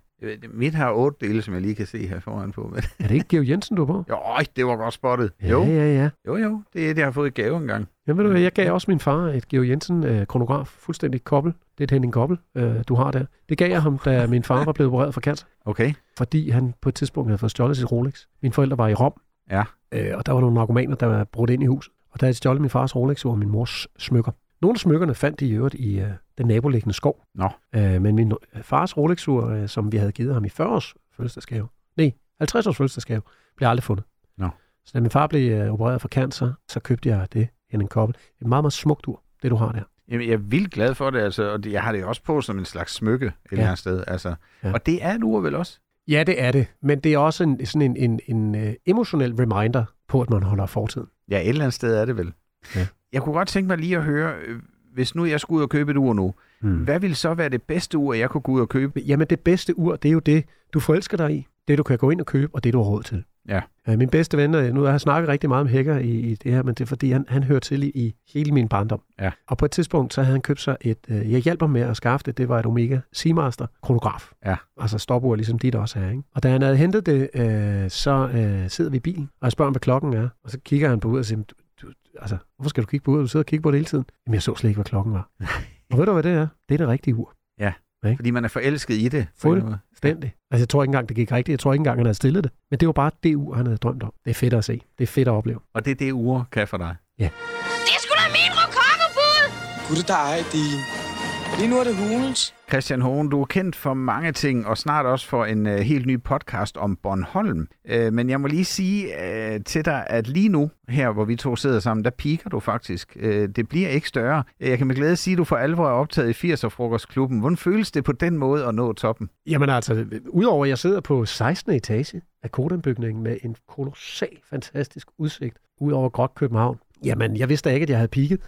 Mit har otte dele, som jeg lige kan se her foran på. Men... Er det ikke Georg Jensen, du er på? Jo, øj, det var godt spottet. Jo, Ja, ja, ja. jo, jo. Det er det, jeg har fået i gave engang. Jamen, ved du hvad, jeg gav også min far et Georg Jensen øh, kronograf, fuldstændig kobbel. Det er et Henning Kobbel, øh, du har der. Det gav jeg ham, da min far var blevet opereret for cancer, Okay. fordi han på et tidspunkt havde fået stjålet sit Rolex. Mine forældre var i Rom, Ja. øh, og der var nogle narkomaner, der var brudt ind i huset. Og der havde de stjålet min fars Rolex og min mors smykker. Nogle af smykkerne fandt de i øvrigt i øh, den naboliggende skov. Nå. Øh, men min øh, fars Rolex-ur, øh, som vi havde givet ham i 40 års fødselsdagsgave, nej, 50 års fødselsdagsgave, blev aldrig fundet. Nå. Så da min far blev øh, opereret for cancer, så købte jeg det, Henning Kobbel. Et meget, meget smukt ur, det du har der. Jamen, jeg er vildt glad for det, altså, og jeg har det også på som en slags smykke et Ja. eller andet sted. Altså. Ja. Og det er et ur vel også? Ja, det er det. Men det er også en, sådan en, en, en uh, emotionel reminder på, at man holder fortiden. Ja, et eller andet sted er det vel. Ja. Jeg kunne godt tænke mig lige at høre, øh, hvis nu jeg skulle ud og købe et ur nu, Hmm. hvad ville så være det bedste ur, jeg kunne gå ud og købe? Jamen, det bedste ur, det er jo det, du forelsker dig i. Det, du kan gå ind og købe, og det, du har råd til. Ja. Min bedste ven, øh, nu har jeg snakket rigtig meget om Hækker i, i det her, men det er fordi, han, han hører til i, i hele min barndom. Ja. Og på et tidspunkt, så havde han købt sig et, uh, jeg hjælper med at skaffe det, det var et Omega Seamaster kronograf. Ja. Altså stopur, ligesom dit også er. Ikke? Og da han havde hentet det, uh, så uh, sidder vi i bilen, og jeg spørger ham, hvad klokken er. Og så kigger han på uret og siger, altså, hvorfor skal du kigge på uret? Du sidder og kigger på det hele tiden. Jamen, jeg så slet ikke, hvad klokken var. og ved du, hvad det er? Det er det rigtige ur. Fordi man er forelsket i det. på en Fuld. måde. Stændig. Altså, jeg tror ikke engang, det gik rigtigt. Jeg tror ikke engang, han havde stillet det. Men det var bare det ur, han havde drømt om. Det er fedt at se. Det er fedt at opleve. Og det er det ur kan for dig. Det er sgu da min rokokobud! Gud dig, din. Lige nu er det hulens. Christian Hohen, du er kendt for mange ting, og snart også for en uh, helt ny podcast om Bornholm. Uh, men jeg må lige sige uh, til dig, at lige nu, her hvor vi to sidder sammen, der piker du faktisk. Uh, det bliver ikke større. Jeg kan med glæde sige, at du for alvor er optaget i 80'er-frokostklubben. Hvordan føles det på den måde at nå toppen? Jamen altså, udover at jeg sidder på 16. etage af Kodanbygningen med en kolossal, fantastisk udsigt ud over Gråt København. Jamen, jeg vidste ikke, at jeg havde pigget.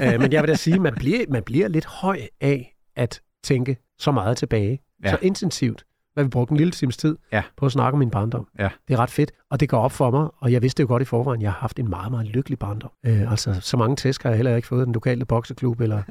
Uh, men jeg vil da sige, at man bliver, man bliver lidt høj af at tænke så meget tilbage. Ja. Så intensivt, hvad vi brugte en lille times tid Ja. på at snakke om min barndom. Ja. Det er ret fedt, og det går op for mig, og jeg vidste jo godt i forvejen, jeg har haft en meget, meget lykkelig barndom. Øh, altså, så mange tæsk har jeg heller ikke fået den lokale bokseklub, eller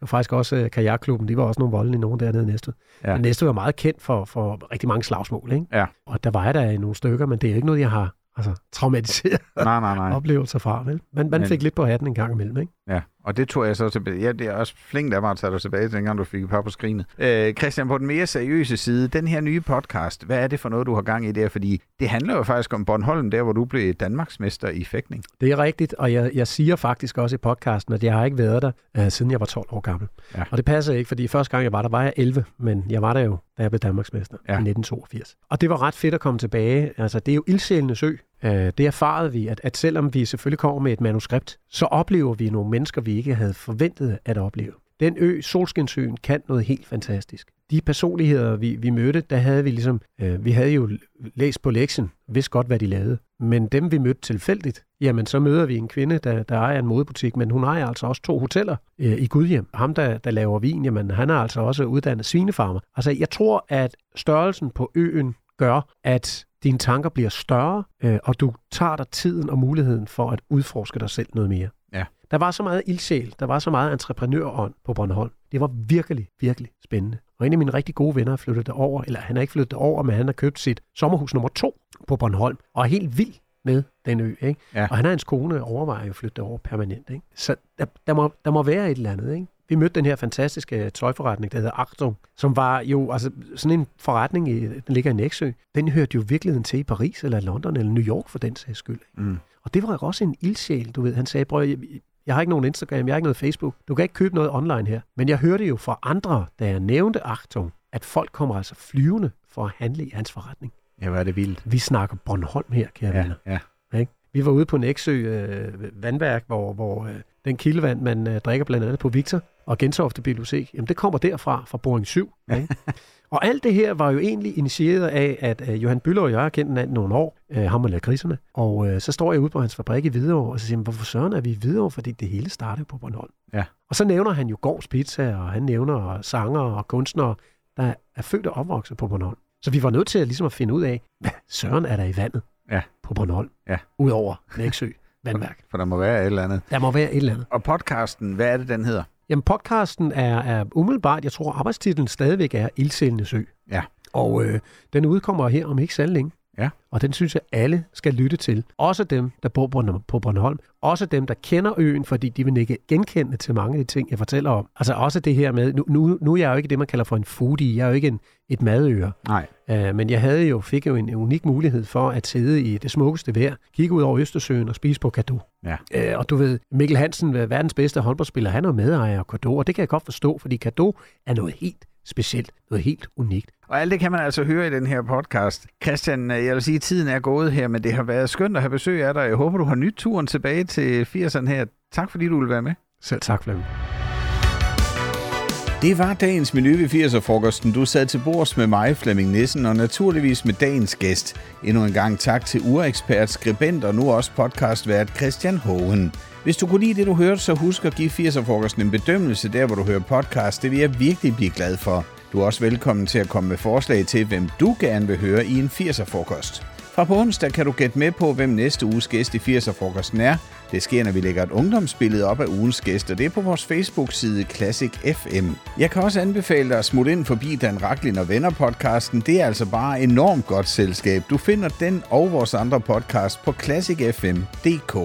og faktisk også øh, kajakklubben, de var også nogle voldelige nogen dernede i Næstved. Ja. Men Næstved var meget kendt for, for rigtig mange slagsmål, ikke? Ja. Og der var jeg der i nogle stykker, men det er ikke noget, jeg har altså, traumatiseret Nej, nej, nej. oplevelser fra, vel? Man, man Men- fik lidt på hatten en gang imellem, ikke? Ja, og det tog jeg så tilbage. Ja, det er også flink af mig at tage dig tilbage, dengang du fik et par på skrinet. Øh, Christian, på den mere seriøse side, den her nye podcast, hvad er det for noget, du har gang i der? Fordi det handler jo faktisk om Bornholm, der hvor du blev Danmarksmester i fægtning. Det er rigtigt, og jeg, jeg siger faktisk også i podcasten, at jeg har ikke været der, øh, siden jeg var 12 år gammel. Ja. Og det passer ikke, fordi første gang jeg var der, var jeg 11, men jeg var der jo, da jeg blev Danmarksmester Ja. i 1982. Og det var ret fedt at komme tilbage. Altså, det er jo ildsjælenes ø. Øh, det erfarede vi, at, at selvom vi selvfølgelig kommer med et manuskript, så oplever vi nogle mennesker, vi ikke havde forventet at opleve. Den ø, Solskinsøen, kan noget helt fantastisk. De personligheder, vi, vi mødte, der havde vi ligesom, øh, vi havde jo læst på lektien, vidste godt, hvad de lavede. Men dem, vi mødte tilfældigt, jamen så møder vi en kvinde, der, der ejer en modebutik, men hun ejer altså også to hoteller øh, i Gudhjem. Ham, der, der laver vin, jamen han er altså også uddannet svinefarmer. Altså jeg tror, at størrelsen på øen gør, at dine tanker bliver større, øh, og du tager dig tiden og muligheden for at udforske dig selv noget mere. Ja. Der var så meget ildsjæl, der var så meget entreprenørånd på Bornholm. Det var virkelig, virkelig spændende. Og en af mine rigtig gode venner er flyttet derover, eller han er ikke flyttet derover, men han har købt sit sommerhus nummer to på Bornholm, og er helt vild med den ø. Ikke? Ja. Og han og hans kone overvejer jo at flytte derover permanent. Ikke? Så der, der, må, der må være et eller andet. Ikke? Vi mødte den her fantastiske tøjforretning, der hedder Achtung, som var jo altså sådan en forretning, i, den ligger i Nexø. Den hørte jo virkeligheden til i Paris eller London eller New York for den sags skyld. Mm. Og det var også en ildsjæl, du ved. Han sagde, prøv, jeg, jeg har ikke nogen Instagram, jeg har ikke noget Facebook. Du kan ikke købe noget online her. Men jeg hørte jo fra andre, da jeg nævnte Achtung, at folk kommer altså flyvende for at handle i hans forretning. Ja, hvor er det vildt. Vi snakker Bornholm her, kære Ja, venner. ja. Ikke? Vi var ude på Næksø øh, vandværk, hvor, hvor øh, den kildevand, man øh, drikker blandt andet på Victor og Gentofte Bibliotek, jamen det kommer derfra, fra Boring 7. Ikke? og alt det her var jo egentlig initieret af, at øh, Johan Bøller og jeg har kendt hinanden nogle år, øh, ham og lakridserne, og øh, så står jeg ude på hans fabrik i Hvidovre, og så siger han, hvorfor søren er vi i Hvidovre? Fordi det hele startede på Bornholm. Ja. Og så nævner han jo Gårds Pizza, og han nævner sanger og kunstnere, der er født og opvokset på Bornholm. Så vi var nødt til at, ligesom at finde ud af, hvad søren er der i vandet Ja. på Bornholm, Ja. udover Næksø vandværk. For der må være et eller andet. Der må være et eller andet. Og podcasten, hvad er det, den hedder? Jamen, podcasten er, er umiddelbart, jeg tror, arbejdstitlen stadigvæk er Ildsælende Sø. Ja. Og øh, den udkommer her om ikke så længe. Ja. Og den synes jeg, alle skal lytte til. Også dem, der bor på, på Bornholm. Også dem, der kender øen, fordi de vil ikke genkende til mange af de ting, jeg fortæller om. Altså også det her med, nu, nu, nu er jeg jo ikke det, man kalder for en foodie. Jeg er jo ikke en, et madøre. Nej. Uh, men jeg havde jo, fik jo en unik mulighed for at sidde i det smukkeste vejr, kigge ud over Østersøen og spise på Kado. Ja. Uh, og du ved, Mikkel Hansen, verdens bedste håndboldspiller, han er medejer af Kado, og det kan jeg godt forstå, fordi Kado er noget helt specielt, noget helt unikt. Og alt det kan man altså høre i den her podcast. Christian, jeg vil sige, at tiden er gået her, men det har været skønt at have besøg af dig. Jeg håber, du har nyt turen tilbage til 80'erne her. Tak fordi du vil være med. Selv tak, Flemming. Det var dagens menu ved 80'er-frokosten. Du sad til bords med mig, Flemming Nissen, og naturligvis med dagens gæst. Endnu en gang tak til urekspert, skribent og nu også podcastvært Christian Hohen. Hvis du kunne lide det, du hørte, så husk at give 80'er-frokosten en bedømmelse der, hvor du hører podcast. Det vil jeg virkelig blive glad for. Du er også velkommen til at komme med forslag til, hvem du gerne vil høre i en 80'er-frokost. Fra på onsdag kan du gætte med på, hvem næste uges gæst i 80'er-frokosten er. Det sker, når vi lægger et ungdomsbillede op af ugens gæst, og det er på vores Facebook-side Classic FM. Jeg kan også anbefale dig at smutte ind forbi Dan Raklin og Venner-podcasten. Det er altså bare enormt godt selskab. Du finder den og vores andre podcast på classicfm.dk.